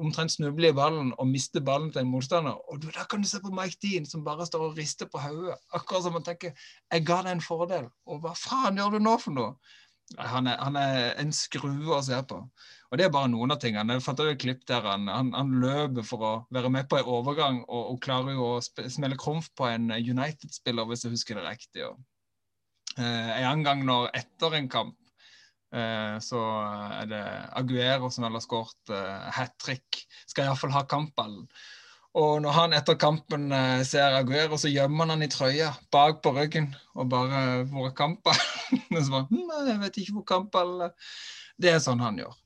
Speaker 1: omtrent snubler i ballen og mister ballen til en motstander. Og da kan du se på Mike Dean som bare står og rister på hodet. Akkurat som han tenker 'Jeg ga deg en fordel'. Og hva faen gjør du nå for noe? Han er, han er en skrue å se på. Og det er bare noen av tingene. Jeg fant et klipp der han, han, han løper for å være med på en overgang, og, og klarer jo å smelle krumf på en United-spiller, hvis jeg husker det riktig. Og, eh, en annen gang når etter en kamp eh, så er det Aguero som har skåret eh, hat trick. Skal iallfall ha kampballen. Og når han etter kampen eh, ser Aguero, så gjemmer han han i trøya bak på ryggen. Og bare 'Hvor er Kampa?' <laughs> Og så bare «Hm, 'Jeg vet ikke hvor Kampa. Det er sånn han gjør.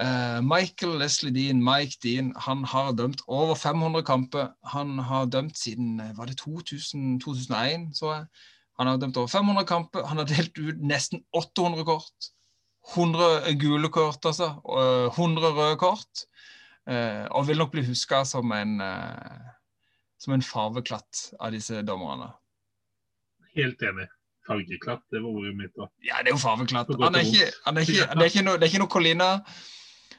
Speaker 1: Uh, Michael Leslie Dean, Mike Dean, han har dømt over 500 kamper. Han har dømt siden eh, var det 2000, 2001, så jeg. Han har dømt over 500 kamper. Han har delt ut nesten 800 kort. 100 gule kort, altså. og 100 røde kort. Eh, og vil nok bli huska som en eh, som en farveklatt av disse dommerne.
Speaker 2: Helt enig. Fargeklatt, det var ordet mitt. da.
Speaker 1: Ja, det er jo farveklatt. Han er ikke, han er ikke, det, er ikke noe, det er ikke noe Colina.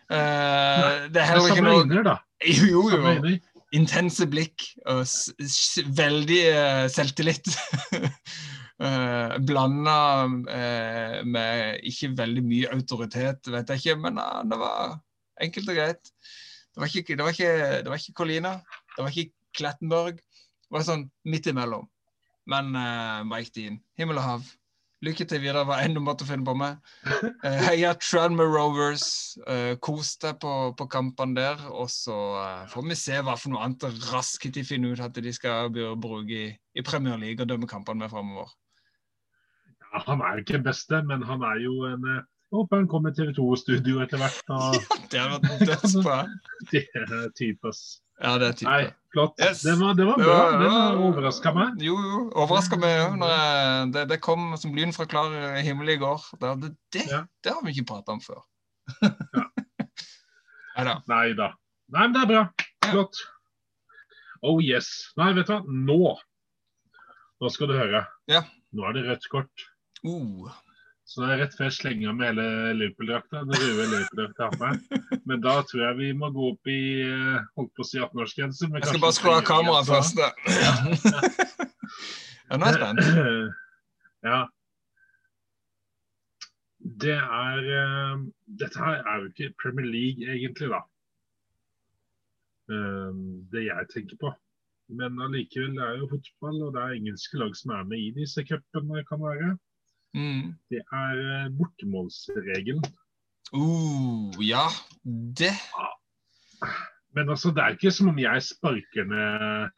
Speaker 1: Uh, det er
Speaker 2: er
Speaker 1: heller ikke noe
Speaker 2: øyne, da. <laughs>
Speaker 1: Jo, jo, jo. Intense blikk og veldig uh, selvtillit. <laughs> uh, Blanda uh, med ikke veldig mye autoritet, vet jeg ikke, men det var enkelt og greit. Det var ikke, det var ikke, det var ikke Colina, det var ikke Klettenborg. Det var sånn midt imellom. Men uh, Mike Dean, himmel og hav. Lykke til videre, hva enn du måtte finne på med. Uh, <laughs> heia Tranmere Rovers. Uh, kos deg på, på kampene der. Og så uh, får vi se hva for noe annet raskt de finner ut at de skal bruke i, i Premier League og dømme kampene med framover.
Speaker 2: Ja, han er jo ikke den beste, men han er jo en Jeg håper han kommer til TV2-studio etter hvert. Og
Speaker 1: Det har vært dødsbra.
Speaker 2: det er <laughs> type, ass.
Speaker 1: Ja, det er type.
Speaker 2: Nei, flott.
Speaker 1: Yes.
Speaker 2: Det var, det var bra.
Speaker 1: var-
Speaker 2: Det
Speaker 1: var-
Speaker 2: overraska meg.
Speaker 1: Jo, jo. Overraska meg òg det, det kom som lyn fra klar himmel i går. Det, det, det,
Speaker 2: Ja.
Speaker 1: det har vi ikke prata om før.
Speaker 2: Ja. <laughs>
Speaker 1: Nei da.
Speaker 2: Nei men det er bra.
Speaker 1: Ja.
Speaker 2: Flott. Oh yes. Nei, vet du hva. Nå Nå skal du høre.
Speaker 1: Ja.
Speaker 2: Nå er det rødt kort.
Speaker 1: Uh.
Speaker 2: Så det er rett før jeg slenger med hele Liverpool-drakta. Den røde Liverpool-drakta har meg. Men da tror jeg vi må gå opp i eh, holdt på å si 18-årsgrense.
Speaker 1: Jeg skal bare skru av kameraet først. ja, nå er jeg spent. <laughs>
Speaker 2: Ja. Det er eh, Dette her er jo ikke Premier League egentlig, da. Eh, det jeg tenker på. Men allikevel, det er jo fotball, og det er engelske lag som er med i disse cupene, kan være.
Speaker 1: Mm.
Speaker 2: Det er eh, bortemålsregelen.
Speaker 1: Uh, ja, det
Speaker 2: Men altså, det er ikke som om jeg sparker ned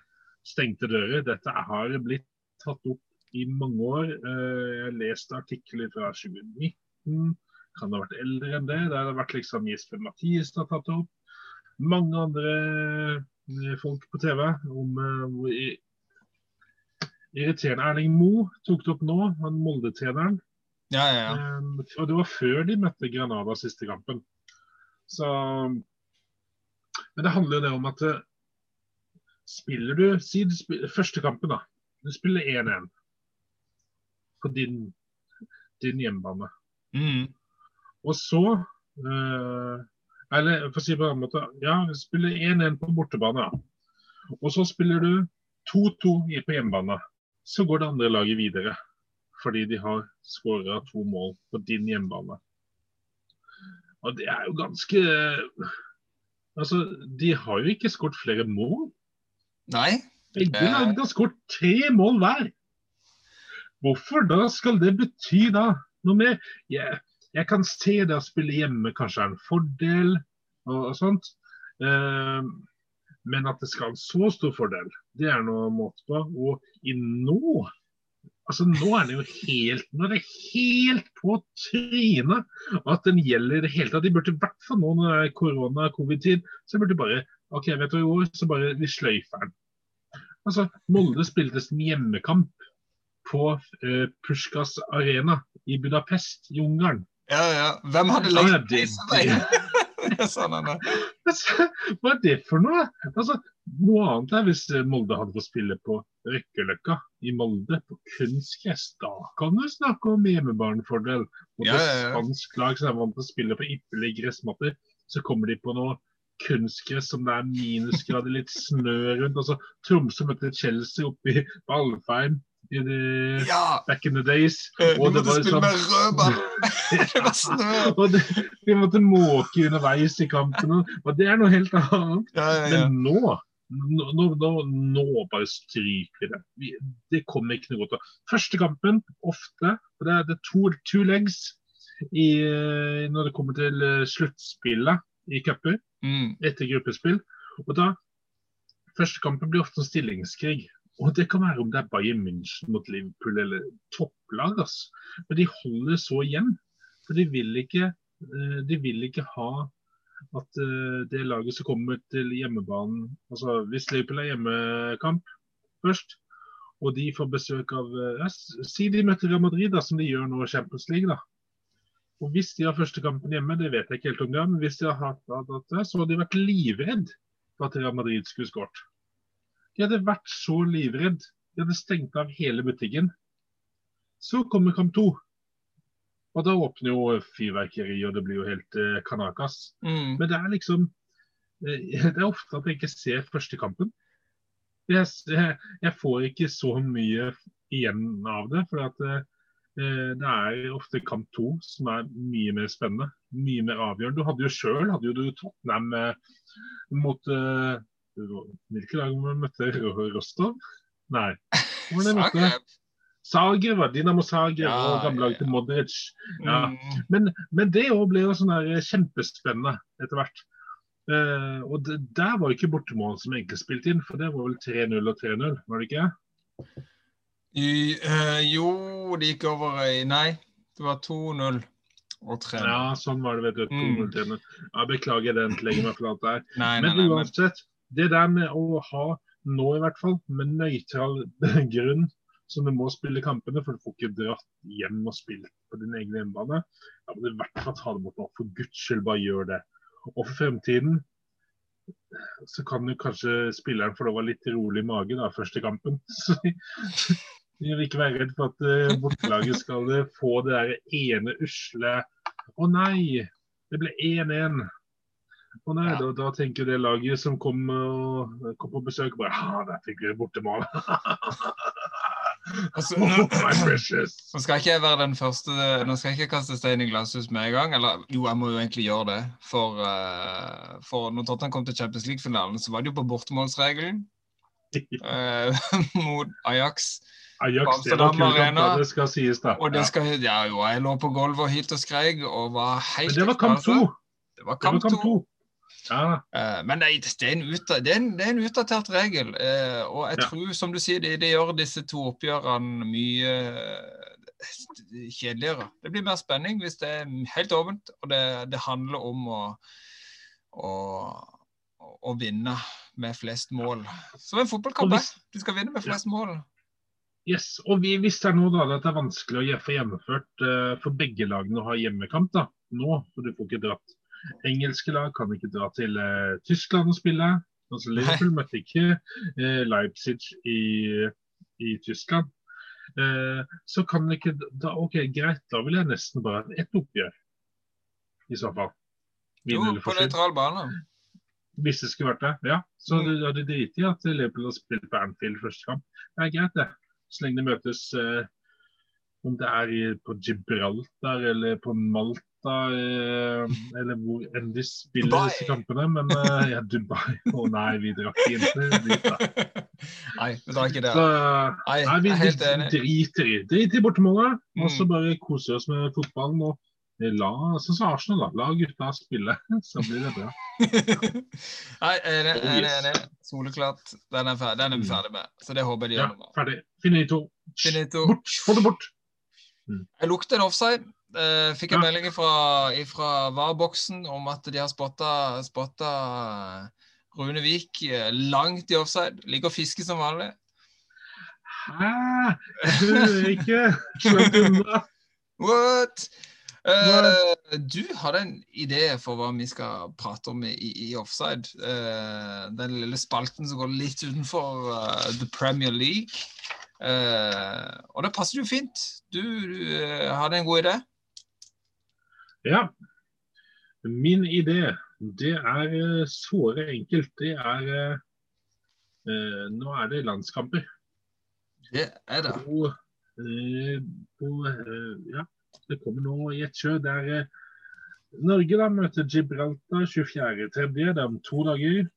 Speaker 2: stengte dører. Dette har blitt tatt opp i mange år. Eh, Jeg har lest artikler fra 2019. Kan det ha vært eldre enn det? Der har det vært liksom Jesper Mathisen har tatt det opp. Mange andre eh, folk på TV om hvor irriterende Erling Moe tok det opp nå, han Molde-treneren.
Speaker 1: Ja, ja, ja.
Speaker 2: Um, og det var før de møtte Granada siste kampen. Så Men det handler jo det om at eh, spiller du Si du spiller, første kampen, da. Du spiller 1-1. på din, din hjemmebane.
Speaker 1: Mm.
Speaker 2: Og så uh, Eller for å si det på en annen måte, ja, du spiller 1-1 på bortebane. Og så spiller du 2-2 i- på hjemmebane. Så går det andre laget videre. Fordi de har skåra to mål på din hjemmebane. Og det er jo ganske Altså, de har jo ikke skåret flere mål.
Speaker 1: Nei.
Speaker 2: Begge
Speaker 1: Eh.
Speaker 2: lagene har skåret tre mål hver. Hvorfor da skal det bety da noe mer? Jeg, jeg kan se det å spille hjemme kanskje er en fordel og, og sånt. Eh, men at det skal ha en så stor fordel, det er noe måte på. Og i nå Altså Nå er det jo helt nå er det helt på trynet at den gjelder i det hele tatt. De burde i hvert fall nå når det er korona- covid-tid, så burde de bare OK, vet du i år, så bare vi sløyfer den. Altså, Molde spilte sin hjemmekamp på uh, Puskas arena i Budapest i Ungarn.
Speaker 1: Ja, ja. Hvem hadde
Speaker 2: Ja, <laughs> <laughs>
Speaker 1: er. <laughs>
Speaker 2: Altså, Hva er det for noe? Altså, Noe annet er hvis eh, Molde hadde fått spille på Røkkeløkka i Molde, på kunstgress. Da kan du snakke om hjemmebanefordel. Mot
Speaker 1: Ja, ja, ja.
Speaker 2: spansk lag som er vant til å spille på ypperlige gressmatter, så kommer de på noe kunstgress som det er minusgrader, litt snø rundt. Altså, Tromsø møtte Chelsea oppe i Alfheim i de
Speaker 1: Ja!
Speaker 2: back in the days.
Speaker 1: eh,
Speaker 2: Og det
Speaker 1: måtte
Speaker 2: var
Speaker 1: spille
Speaker 2: sånn-
Speaker 1: med rødball! <laughs> <laughs> Det var snø!
Speaker 2: Og det, vi måtte måke underveis i kampen, og det er noe helt annet.
Speaker 1: Ja, ja.
Speaker 2: Men nå nå, nå, nå, bare stryker det. Vi, det kommer ikke noe godt av. Første kampen, ofte, og det er det to, two legs i, eh, når det kommer til eh, sluttspillet i cuper
Speaker 1: Mm.
Speaker 2: etter gruppespill. Og da, Første kampen blir ofte en stillingskrig. Og det kan være om det er Bayern München mot Liverpool eller topplag. Altså. Men de holder så igjen. For de vil ikke, eh, de vil ikke ha at eh, det laget som kommer til hjemmebanen altså Hvis Liverpool er hjemmekamp først, og de får besøk av eh, Si de møter Real Madrid, da, som de gjør nå i Champions League. da. Og Hvis de har første kampen hjemme, det vet jeg ikke helt om de har, men hvis de har hatt det, så har de vært livredd for at Real Madrid skulle skåret. De hadde vært så livredd. De hadde stengt av hele butikken. Så kommer kamp to. Og da åpner jo fyrverkeri, og det blir jo helt eh, kanakas.
Speaker 1: Mm.
Speaker 2: Men det er liksom eh, <laughs> Det er ofte at jeg ikke ser første kampen. Jeg, jeg, får ikke så mye igjen av det. For at eh, det er ofte kamp to som er mye mer spennende. Mye mer avgjørende. Du hadde jo sjøl Tottenham eh, mot eh, Hvilke lag møtte? Rostov? Nei.
Speaker 1: Zagreb.
Speaker 2: Zagreb. Dinamo Zagreb
Speaker 1: Ja,
Speaker 2: og
Speaker 1: ja,
Speaker 2: gamlelaget til Modric. Ja.
Speaker 1: Mm.
Speaker 2: Men, men det òg ble jo sånn der kjempespennende etter hvert. Uh, og det, der var jo ikke bortemålet som egentlig spilte inn, for det var vel 3-0 og 3-0, var det ikke?
Speaker 1: I, uh, jo, det gikk over i Nei, det var 2-0 og 3-0.
Speaker 2: Ja, sånn var det, vet du.
Speaker 1: Mm.
Speaker 2: 2-0 3-0. Ja, beklager den legger meg flat der.
Speaker 1: Nei, nei.
Speaker 2: Men, uansett, det der med å ha, nå i hvert fall, med nøytral <laughs> grunn, som du må spille kampene, for du får ikke dratt hjem og spilt på din egen hjemmebane, da må du i hvert fall ta det bort nå. For guds skyld, bare gjør det. Og for fremtiden så kan jo kanskje spilleren få lov å ha litt rolig mage da, første kampen. <laughs> Så vi vil ikke være redd for at uh, bortelaget skal eh, få det der ene usle Å nei, det ble 1-1. Å nei,
Speaker 1: Ja.
Speaker 2: da, da tenker det laget som kom, og, kom på besøk, bare Ha, der fikk vi bortemål. <laughs>
Speaker 1: altså,
Speaker 2: oh,
Speaker 1: nå, nå skal ikke jeg være den første Nå skal jeg ikke kaste stein i glasshus med en gang. Eller jo, jeg må jo egentlig gjøre det. For, uh, for når Tottenham kom til Champions League-finalen, så var det jo på bortemålsregelen uh, <laughs> <laughs> mot Ajax.
Speaker 2: Ajax, det
Speaker 1: Amsterdam
Speaker 2: var kult kamp,
Speaker 1: Arena.
Speaker 2: det skal sies, da.
Speaker 1: Og det skal Ja, jo, jeg lå på gulvet og hylte og skreik og var helt
Speaker 2: Men det var kamp
Speaker 1: ekstase.
Speaker 2: to.
Speaker 1: Det var
Speaker 2: Det
Speaker 1: kamp to.
Speaker 2: Ja,
Speaker 1: Eh, men nei, det, er en utda- det, er en, det er en utdatert regel. eh, og jeg
Speaker 2: Ja.
Speaker 1: tror, som du sier, det, det gjør disse to oppgjørene mye eh, kjedeligere. Det blir mer spenning hvis det er helt åpent, og det, det handler om å, å, å vinne med flest mål. Som en fotballkamp.
Speaker 2: Hvis-
Speaker 1: Du skal vinne med flest mål.
Speaker 2: Yes, og vi, Hvis det er nå da, at det er vanskelig å få gjennomført uh, for begge lagene å ha hjemmekamp da, nå, for du får ikke dratt Engelske lag kan ikke dra til uh, Tyskland og spille. Altså Liverpool møtte ikke uh, Leipzig i, i Tyskland. Eh, så kan ikke da, OK, greit, da vil jeg nesten bare ha ett oppgjør. I så fall. Min
Speaker 1: Jo, på nøytral bane.
Speaker 2: Hvis det skulle vært det. Ja. Så
Speaker 1: Mm.
Speaker 2: det hadde driti i at Liverpool har spilt på Anfield første kamp. Det er greit, det. Så lenge de møtes om det er på Gibraltar eller på Malta eh, eller hvor enn de spiller
Speaker 1: Dubai.
Speaker 2: disse kampene. Men eh, ja, Dubai <laughs> Å nei, vi drakk ikke dit, da. <laughs>
Speaker 1: Nei, vi drar ikke
Speaker 2: Så.
Speaker 1: Nei,
Speaker 2: nei, vi
Speaker 1: er
Speaker 2: driter i Drit i bortemålet, og så
Speaker 1: Mm.
Speaker 2: bare koser oss med fotballen. og La, sånn som Arsenal, da. La gutta spille, <laughs> så blir det bra.
Speaker 1: Nei, enig,
Speaker 2: er
Speaker 1: enig,
Speaker 2: yes.
Speaker 1: det. Soleklart. Den er, ferdig, den er vi
Speaker 2: Mm.
Speaker 1: ferdig med. Så det håper jeg de gjør med.
Speaker 2: ferdig. Finito.
Speaker 1: Finito.
Speaker 2: Bort. Få det bort.
Speaker 1: Jeg lukter en offside. Eh, fikk en
Speaker 2: Ja.
Speaker 1: melding fra, VAR-boksen om at de har spotta, Rune Vik eh, langt i offside. Ligger og fisker som vanlig.
Speaker 2: Hæ? Du er ikke. Unna. <laughs>
Speaker 1: What? Eh, du hadde en idé for hva vi skal prate om i, i offside. Uh, den lille spalten som går litt utenfor uh, The Premier League. Og det passer jo fint. Du, du hadde en god idé.
Speaker 2: Ja. Min idé, det er eh, såre enkelt. Det er eh, eh, Nå er det landskamper.
Speaker 1: Det er det.
Speaker 2: Og, eh, på, eh, ja, det kommer nå i et kjør der eh, Norge da møter Gibraltar 24.3. Det er om to dager.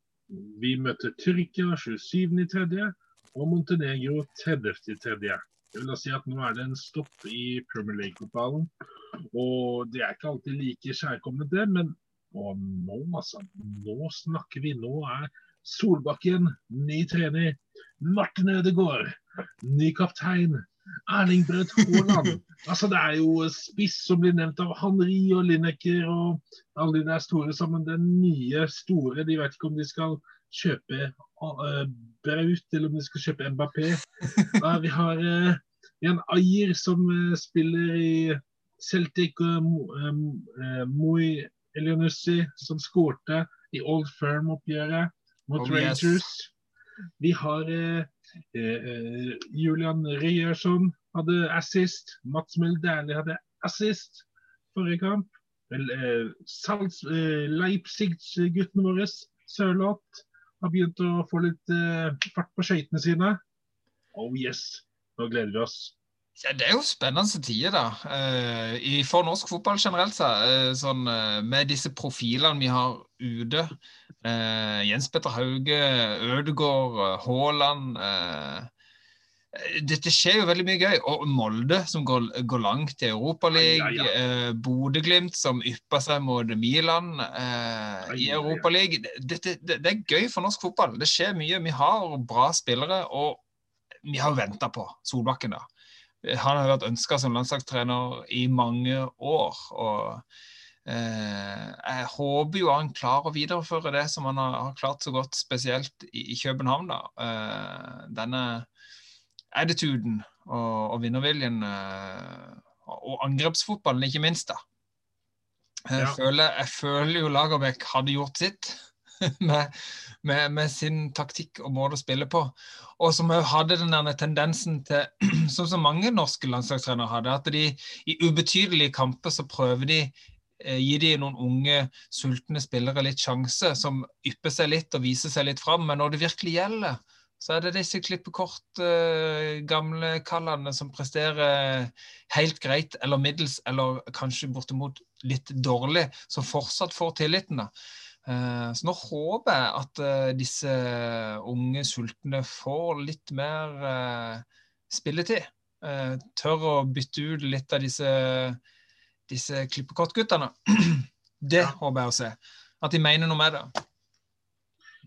Speaker 2: Vi møter Tyrkia 27.3. og Montenegro 30.3. Det vil da si at nå er det en stopp i Premier League-fotballen. Og det er ikke alltid like kjærkomment, det. Men nå, altså. Nå snakker vi. Nå er Solbakken ny trener. Martin Ødegaard ny kaptein. Erling Braut Haaland. <laughs> altså, det er jo spiss som blir nevnt av Henri og Lineker og alle de der store sammen. Det nye store. De vet ikke om de skal kjøpe eh, Braut eller om de skal kjøpe Mbappé. <laughs> Vi har eh, en Ayer som eh, spiller i Celtic Mo- eh, Moi Elionussi, som skårte i Old Firm-oppgjøret mot
Speaker 1: Oh, yes.
Speaker 2: Vi har eh, eh, Julian Ryerson hadde assist. Mats Møll hadde assist forrige kamp. Eh, Salz, eh, Leipzig-guttene våre, Sørloth, har begynt å få litt eh, fart på skøytene sine. Oh yes, nå gleder vi oss.
Speaker 1: Ja, Det er jo spennende tider, da. Eh, for norsk fotball generelt. Så, eh, sånn, eh, med disse profilene vi har ute. Jens Petter Hauge, Ødegaard, Haaland. Dette skjer jo veldig mye gøy. Og Molde, som går, går langt i Europaligaen.
Speaker 2: Ja, ja,
Speaker 1: Bodø-Glimt, som ypper seg mot Milan eh, i. Europaligaen. Det, det, det er gøy for norsk fotball. Det skjer mye. Vi har bra spillere, og vi har venta på Solbakken, da. Han har vært ønska som landslagstrener i mange år. og eh, Jeg håper jo han klarer å videreføre det som han har, klart så godt, spesielt i, i København. da. Eh, denne attituden og, og vinnerviljen, eh, og angrepsfotballen, ikke minst. da. Jeg,
Speaker 2: Ja.
Speaker 1: føler, jeg føler jo Lagerbäck hadde gjort sitt <laughs> med, med, med sin taktikk og måte å spille på. Og som òg hadde den der tendensen til, <clears throat> som så mange norske landslagstrenere hadde, at de i ubetydelige kamper så prøver de eh, Gi de noen unge, sultne spillere litt sjanse, som ypper seg litt og viser seg litt fram. Men når det virkelig gjelder, så er det disse klippekort, eh, gamle kallene som presterer helt greit eller middels, eller kanskje bortimot litt dårlig, som fortsatt får tilliten. da. Eh, Så nå håper jeg at eh, disse unge sultne får litt mer eh, spilletid. Eh, Tør å bytte ut litt av disse, disse klippekortguttene. <clears throat> Det
Speaker 2: Ja.
Speaker 1: håper jeg å se. At de mener noe med det.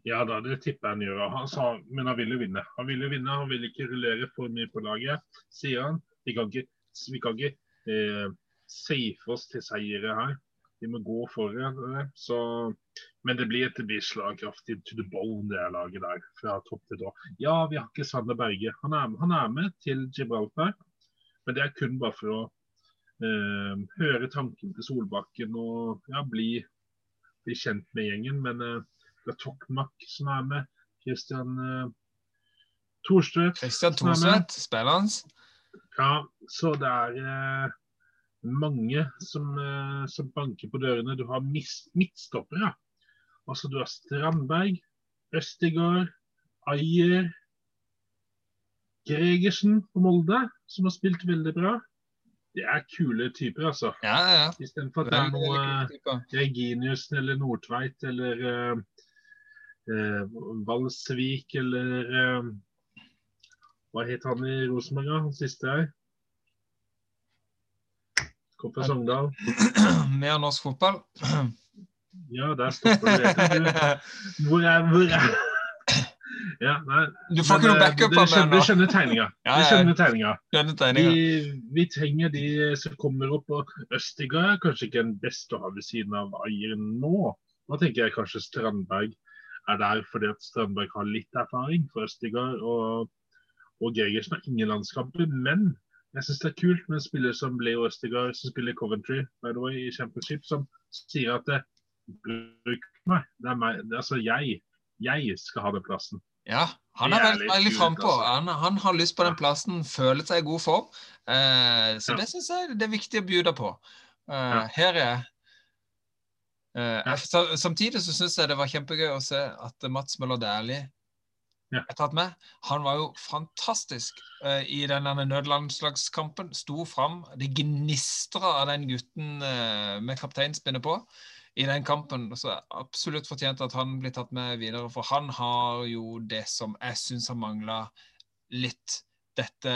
Speaker 2: Ja da, det tipper jeg han gjør. Han sa, men han ville vinne. Han ville vinne, han ville ikke rullere for mye på laget, sier han. Vi kan ikke, vi kan ikke eh, safe oss til seire her. Vi må gå for det. Så, men det blir, et blir slagkraftig to the bone, det laget der. Fra topp til tå. Ja, vi har ikke Sander Berge. Han er, han er med til Gibraltar, men det er kun bare for å eh, høre tanken til Solbakken og ja, bli, bli kjent med gjengen. Men eh, det er Tokmak som er med. Christian eh, Thorstvedt.
Speaker 1: Christian
Speaker 2: Thorstvedt, er
Speaker 1: spilleren hans.
Speaker 2: Ja, så det er eh, mange som, eh, som banker på dørene. Du har midtstoppere. Altså du har Strandberg, Østigård, Ayer, Gregersen på Molde, som har spilt veldig bra. Det er kule typer, altså.
Speaker 1: Ja, ja.
Speaker 2: Istedenfor at det er noe
Speaker 1: uh.
Speaker 2: Reginiussen eller Nordtveit eller uh, uh, Valsvik eller Hva het han i Rosenborg. Han siste her? Fra Sogndal. <clears throat>
Speaker 1: Mer norsk fotball. <clears throat>
Speaker 2: Ja, der stopper det. <laughs> Hvor er Hvor er <clears throat> Ja, nei.
Speaker 1: Du får ikke noe
Speaker 2: eh,
Speaker 1: backup av
Speaker 2: skjønner,
Speaker 1: meg
Speaker 2: nå.
Speaker 1: nå.
Speaker 2: skjønner tegninga. <laughs>
Speaker 1: Ja, ja.
Speaker 2: Vi, vi trenger de som kommer opp. og Østigard er kanskje ikke den beste å ha ved siden av Ayer nå. Nå tenker jeg kanskje Strandberg er der fordi at Strandberg har litt erfaring for Østigard. Og, og Gregersen har ingen landskamper. Men jeg syns det er kult med en spiller som Leo Østigard, som spiller Coventry by the way, i Championship, som sier at det, bruk meg. Det er meg. Det, er altså jeg. Jeg skal ha den plassen.
Speaker 1: Ja, han er veldig,
Speaker 2: litt
Speaker 1: veldig frampå.
Speaker 2: altså.
Speaker 1: Han, han har lyst på den plassen, føler seg i god form. Eh, så
Speaker 2: Ja.
Speaker 1: det syns jeg det er viktig å bjude på. Eh,
Speaker 2: Ja.
Speaker 1: Her er jeg. Eh,
Speaker 2: Ja.
Speaker 1: Samtidig så syns jeg det var kjempegøy å se at Mats Møller Dæhlie
Speaker 2: Ja.
Speaker 1: er tatt med. Han var jo fantastisk uh, i den nødlandslagskampen. Sto fram. Det gnistra av den gutten uh, med kapteinspinnet på i den kampen. Så jeg absolutt fortjent at han blir tatt med videre, for han har jo det som jeg syns har mangla litt. Dette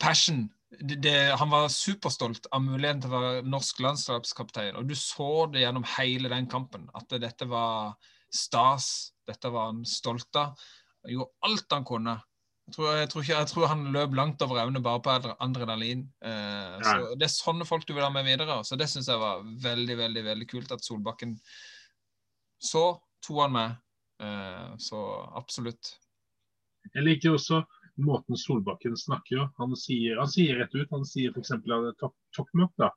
Speaker 1: passion. Det, det, han var superstolt av muligheten til å være norsk landslagskaptein, og du så det gjennom hele den kampen. At dette var stas. Dette var han stolt av. Han gjorde alt han kunne. Jeg tror, jeg, tror ikke, jeg tror han løp langt over evne bare på adrenalin. Eh, så Det er sånne folk du vil ha med videre. Så det syns jeg var veldig, veldig veldig kult at Solbakken så to han med. Eh, så absolutt.
Speaker 2: Jeg liker også måten Solbakken snakker. Han sier, han sier rett ut. Han sier f.eks. da,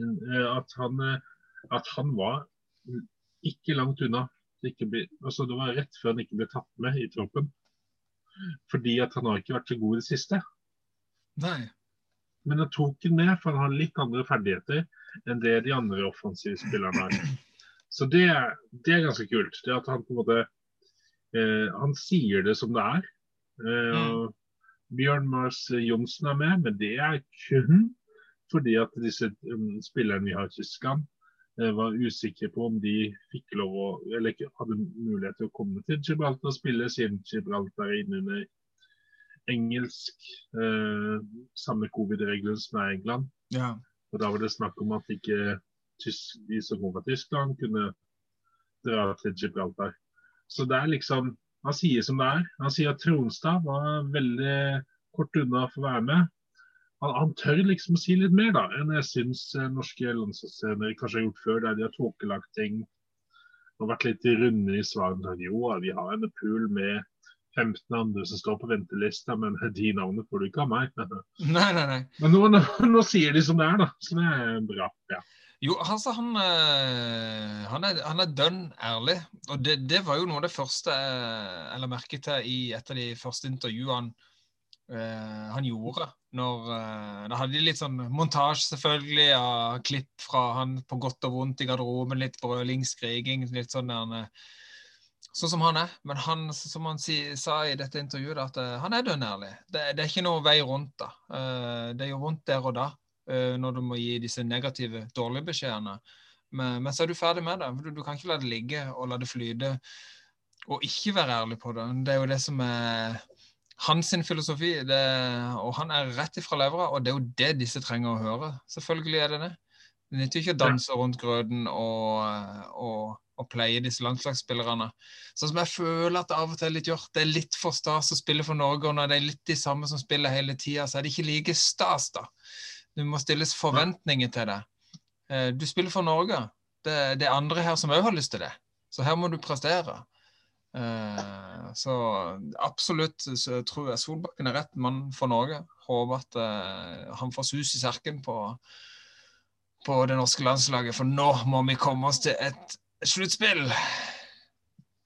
Speaker 2: eh, at han, eh, at han var ikke langt unna. Ble, altså det var rett før han ikke ble tatt med i troppen. Fordi at han har ikke vært så god i det siste.
Speaker 1: Nei.
Speaker 2: Men han tok den med, for han har litt andre ferdigheter enn det de andre offensive spillerne har. Så det, det er ganske kult. Det at han på en måte eh, Han sier det som det er. Eh, mm. Bjørn Mars Johnsen er med, men det er kun fordi at disse um, spillerne vi har i Tyskland, var usikre på om de fikk lov å, eller hadde mulighet til å komme til Gibraltar og spille, siden Gibraltar er inne under engelsk eh, samme covid-regler som er i England.
Speaker 1: Ja.
Speaker 2: Og Da var det snakk om at ikke de som kom fra Tyskland, kunne dra til Gibraltar. Så det er liksom Han sier som det er. Han sier at Tronstad var veldig kort unna for å være med. Han, han tør liksom å si litt mer da, enn jeg syns eh, norske landslagsscener kanskje har gjort før, der de har tåkelagt ting og vært litt runde i svarene. Jo, vi har en pool med 15 andre som står på ventelista, men <laughs> de navnene får du ikke av meg. <laughs>
Speaker 1: Nei, nei, nei.
Speaker 2: Men nå, nå, nå sier de som det er, da. Så det er bra. ja.
Speaker 1: Jo, altså, han, eh, han, er, han er dønn ærlig. Og det, det var jo noe av det første jeg la merke til i et av de første intervjuene eh, han gjorde. Når uh, Da hadde de litt sånn montasje, selvfølgelig, av klipp fra han på godt og vondt i garderoben. Litt brøling, skriking, litt sånn der eh, Sånn som han er. Men han, som han si, sa i dette intervjuet, at uh, han er dønn ærlig. Det, det er ikke noe vei rundt, da. Det gjør vondt der og da når du må gi disse negative, dårlige beskjedene. Men, men så er du ferdig med det. Du, du kan ikke la det ligge og la det flyte og ikke være ærlig på det. Det er jo det som er hans filosofi. Det, og han er rett ifra levra, og det er jo det disse trenger å høre. Selvfølgelig er det det. Det nytter ikke å danse rundt grøten og, og, og pleie disse landslagsspillerne. Sånn som jeg føler at det av og til er litt gjort. Det er litt for stas å spille for Norge, og når det er litt de samme som spiller hele tida, så er det ikke like stas, da. Det må stilles forventninger til det. Eh, Du spiller for Norge. Det, det er andre her som òg har lyst til det. Så her må du prestere. Eh, Så absolutt så tror jeg Solbakken er rett mann for Norge. Håper at eh, han får sus i serken på, på det norske landslaget, for nå må vi komme oss til et sluttspill.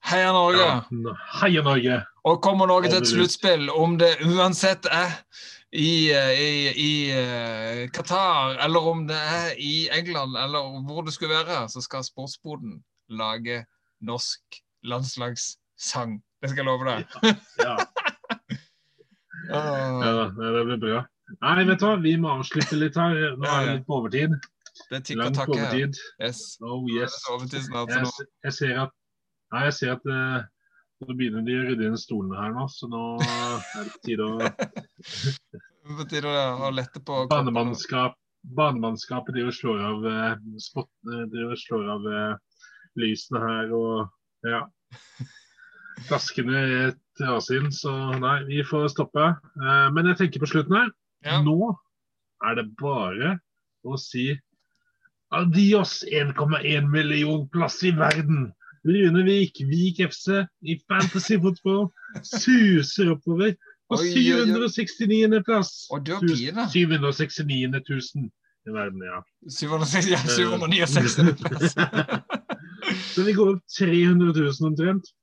Speaker 1: Heia Norge!
Speaker 2: Ja, Heia Norge!
Speaker 1: Og kommer Norge til et sluttspill, om det uansett er i, eh, i, i Qatar, eller om det er i England, eller hvor det skulle være, så skal Sportsboden lage norsk landslagssang. Det skal jeg love deg.
Speaker 2: Ja,
Speaker 1: ja. <laughs>
Speaker 2: ja, det blir bra. Nei, vet du hva, vi må avslutte litt her. Nå er det litt på overtid.
Speaker 1: det er tikk og takk her. Yes.
Speaker 2: Oh yes. Jeg, jeg ser at Nei, jeg ser at uh, nå begynner de å rydde inn stolene her nå, så nå er det på tide å <laughs>
Speaker 1: på tide å, lette på.
Speaker 2: Banemannskap, banemannskapet driver og slår av Spottene, spot, eh, slår av eh, lysene her og ja. Flaskene et avsyn så nei, vi får stoppe. Uh, men jeg tenker på slutten her.
Speaker 1: Ja.
Speaker 2: Nå er det bare å si adios 1,1 million plass i verden. Rune Vik, Vik FC i fantasyfotball suser oppover på
Speaker 1: Oi, oi, oi.
Speaker 2: 769. plass.
Speaker 1: Og du har pine.
Speaker 2: 769 000 i verden, ja.
Speaker 1: 760, ja, 769 plass. <laughs>
Speaker 2: Så vi går opp 300 000 omtrent.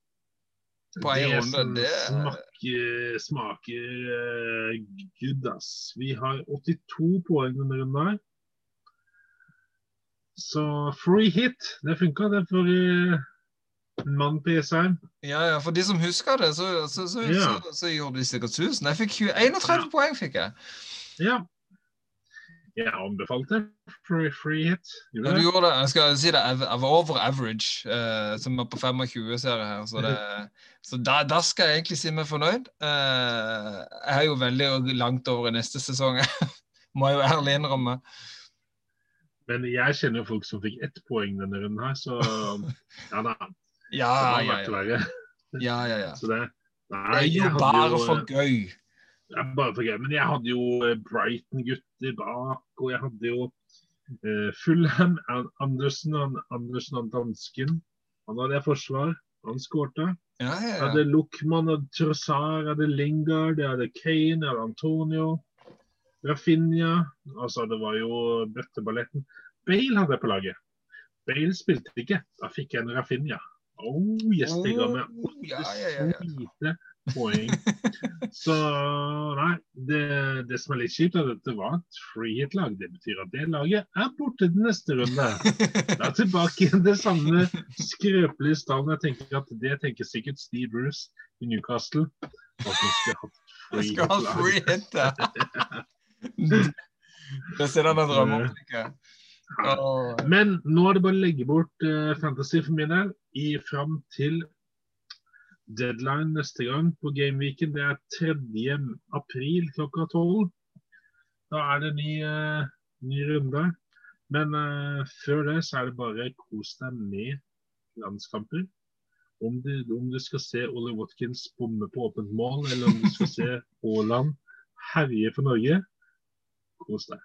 Speaker 1: På en runde, det-
Speaker 2: smaker, smaker uh, good, ass. Vi har 82 poeng denne runden her. Så free hit, det funka det for uh, en mann på Jessheim.
Speaker 1: Ja, ja, for de som husker det, så, så, så,
Speaker 2: Ja.
Speaker 1: så, gjorde de sikkert 1000. Jeg fikk 20 31 poeng, fikk jeg.
Speaker 2: Ja. Jeg anbefalte free, free hit.
Speaker 1: Ja, du gjorde det. Jeg skal si det. Jeg jeg var over average, uh, som er på 25-serie her. Så, det, så da, da skal jeg egentlig si meg fornøyd. Uh, jeg er jo veldig langt over i neste sesong, <laughs> må jeg jo ærlig innrømme.
Speaker 2: Men jeg kjenner jo folk som fikk ett poeng denne runden her, så <laughs> ja da.
Speaker 1: Ja, ja, ja. ja, ja, <laughs> ja.
Speaker 2: Så det,
Speaker 1: Det er jo bare for
Speaker 2: eh, Ja, bare for gøy. Men jeg hadde jo eh, Brighton-gutter bak, og jeg hadde jo uh, Fulham, Andersen, An- Andersen og dansken. Han hadde jeg forsvar. Han skårte.
Speaker 1: Ja, ja,
Speaker 2: Jeg
Speaker 1: ja.
Speaker 2: hadde Luchman og Trossard, jeg hadde Lingard, jeg hadde Kane, jeg hadde Antonio. Rafinha. Altså, det var jo bøtteballetten. Bale hadde jeg på laget. Bale spilte ikke. Da fikk jeg en Rafinha. Oh, yes, det ga meg
Speaker 1: Oh, ja, ja, ja,
Speaker 2: poeng. Så nei, det, det som er litt kjipt, er at dette var et free hit-lag. Det betyr at det laget er borte til neste runde. Det er tilbake igjen det samme skrøpelige stallen. Jeg tenker at Det tenker sikkert Steve Bruce i Newcastle. At de hatt
Speaker 1: Jeg
Speaker 2: free
Speaker 1: skal ha free hit, ja. Det ser han en drøm om.
Speaker 2: Men nå er det bare å legge bort uh, fantasy for min del i fram til deadline neste gang på Gameweeken. Det er 3. april klokka 12. Da er det ny, uh, ny runde. Men uh, før det så er det bare kos deg med landskamper. Om du, om du skal se Ollie Watkins bomme på åpent mål, eller om du skal se Haaland herje for Norge, kos deg.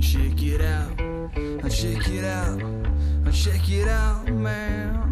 Speaker 4: Check it out, check it out, check it out, man.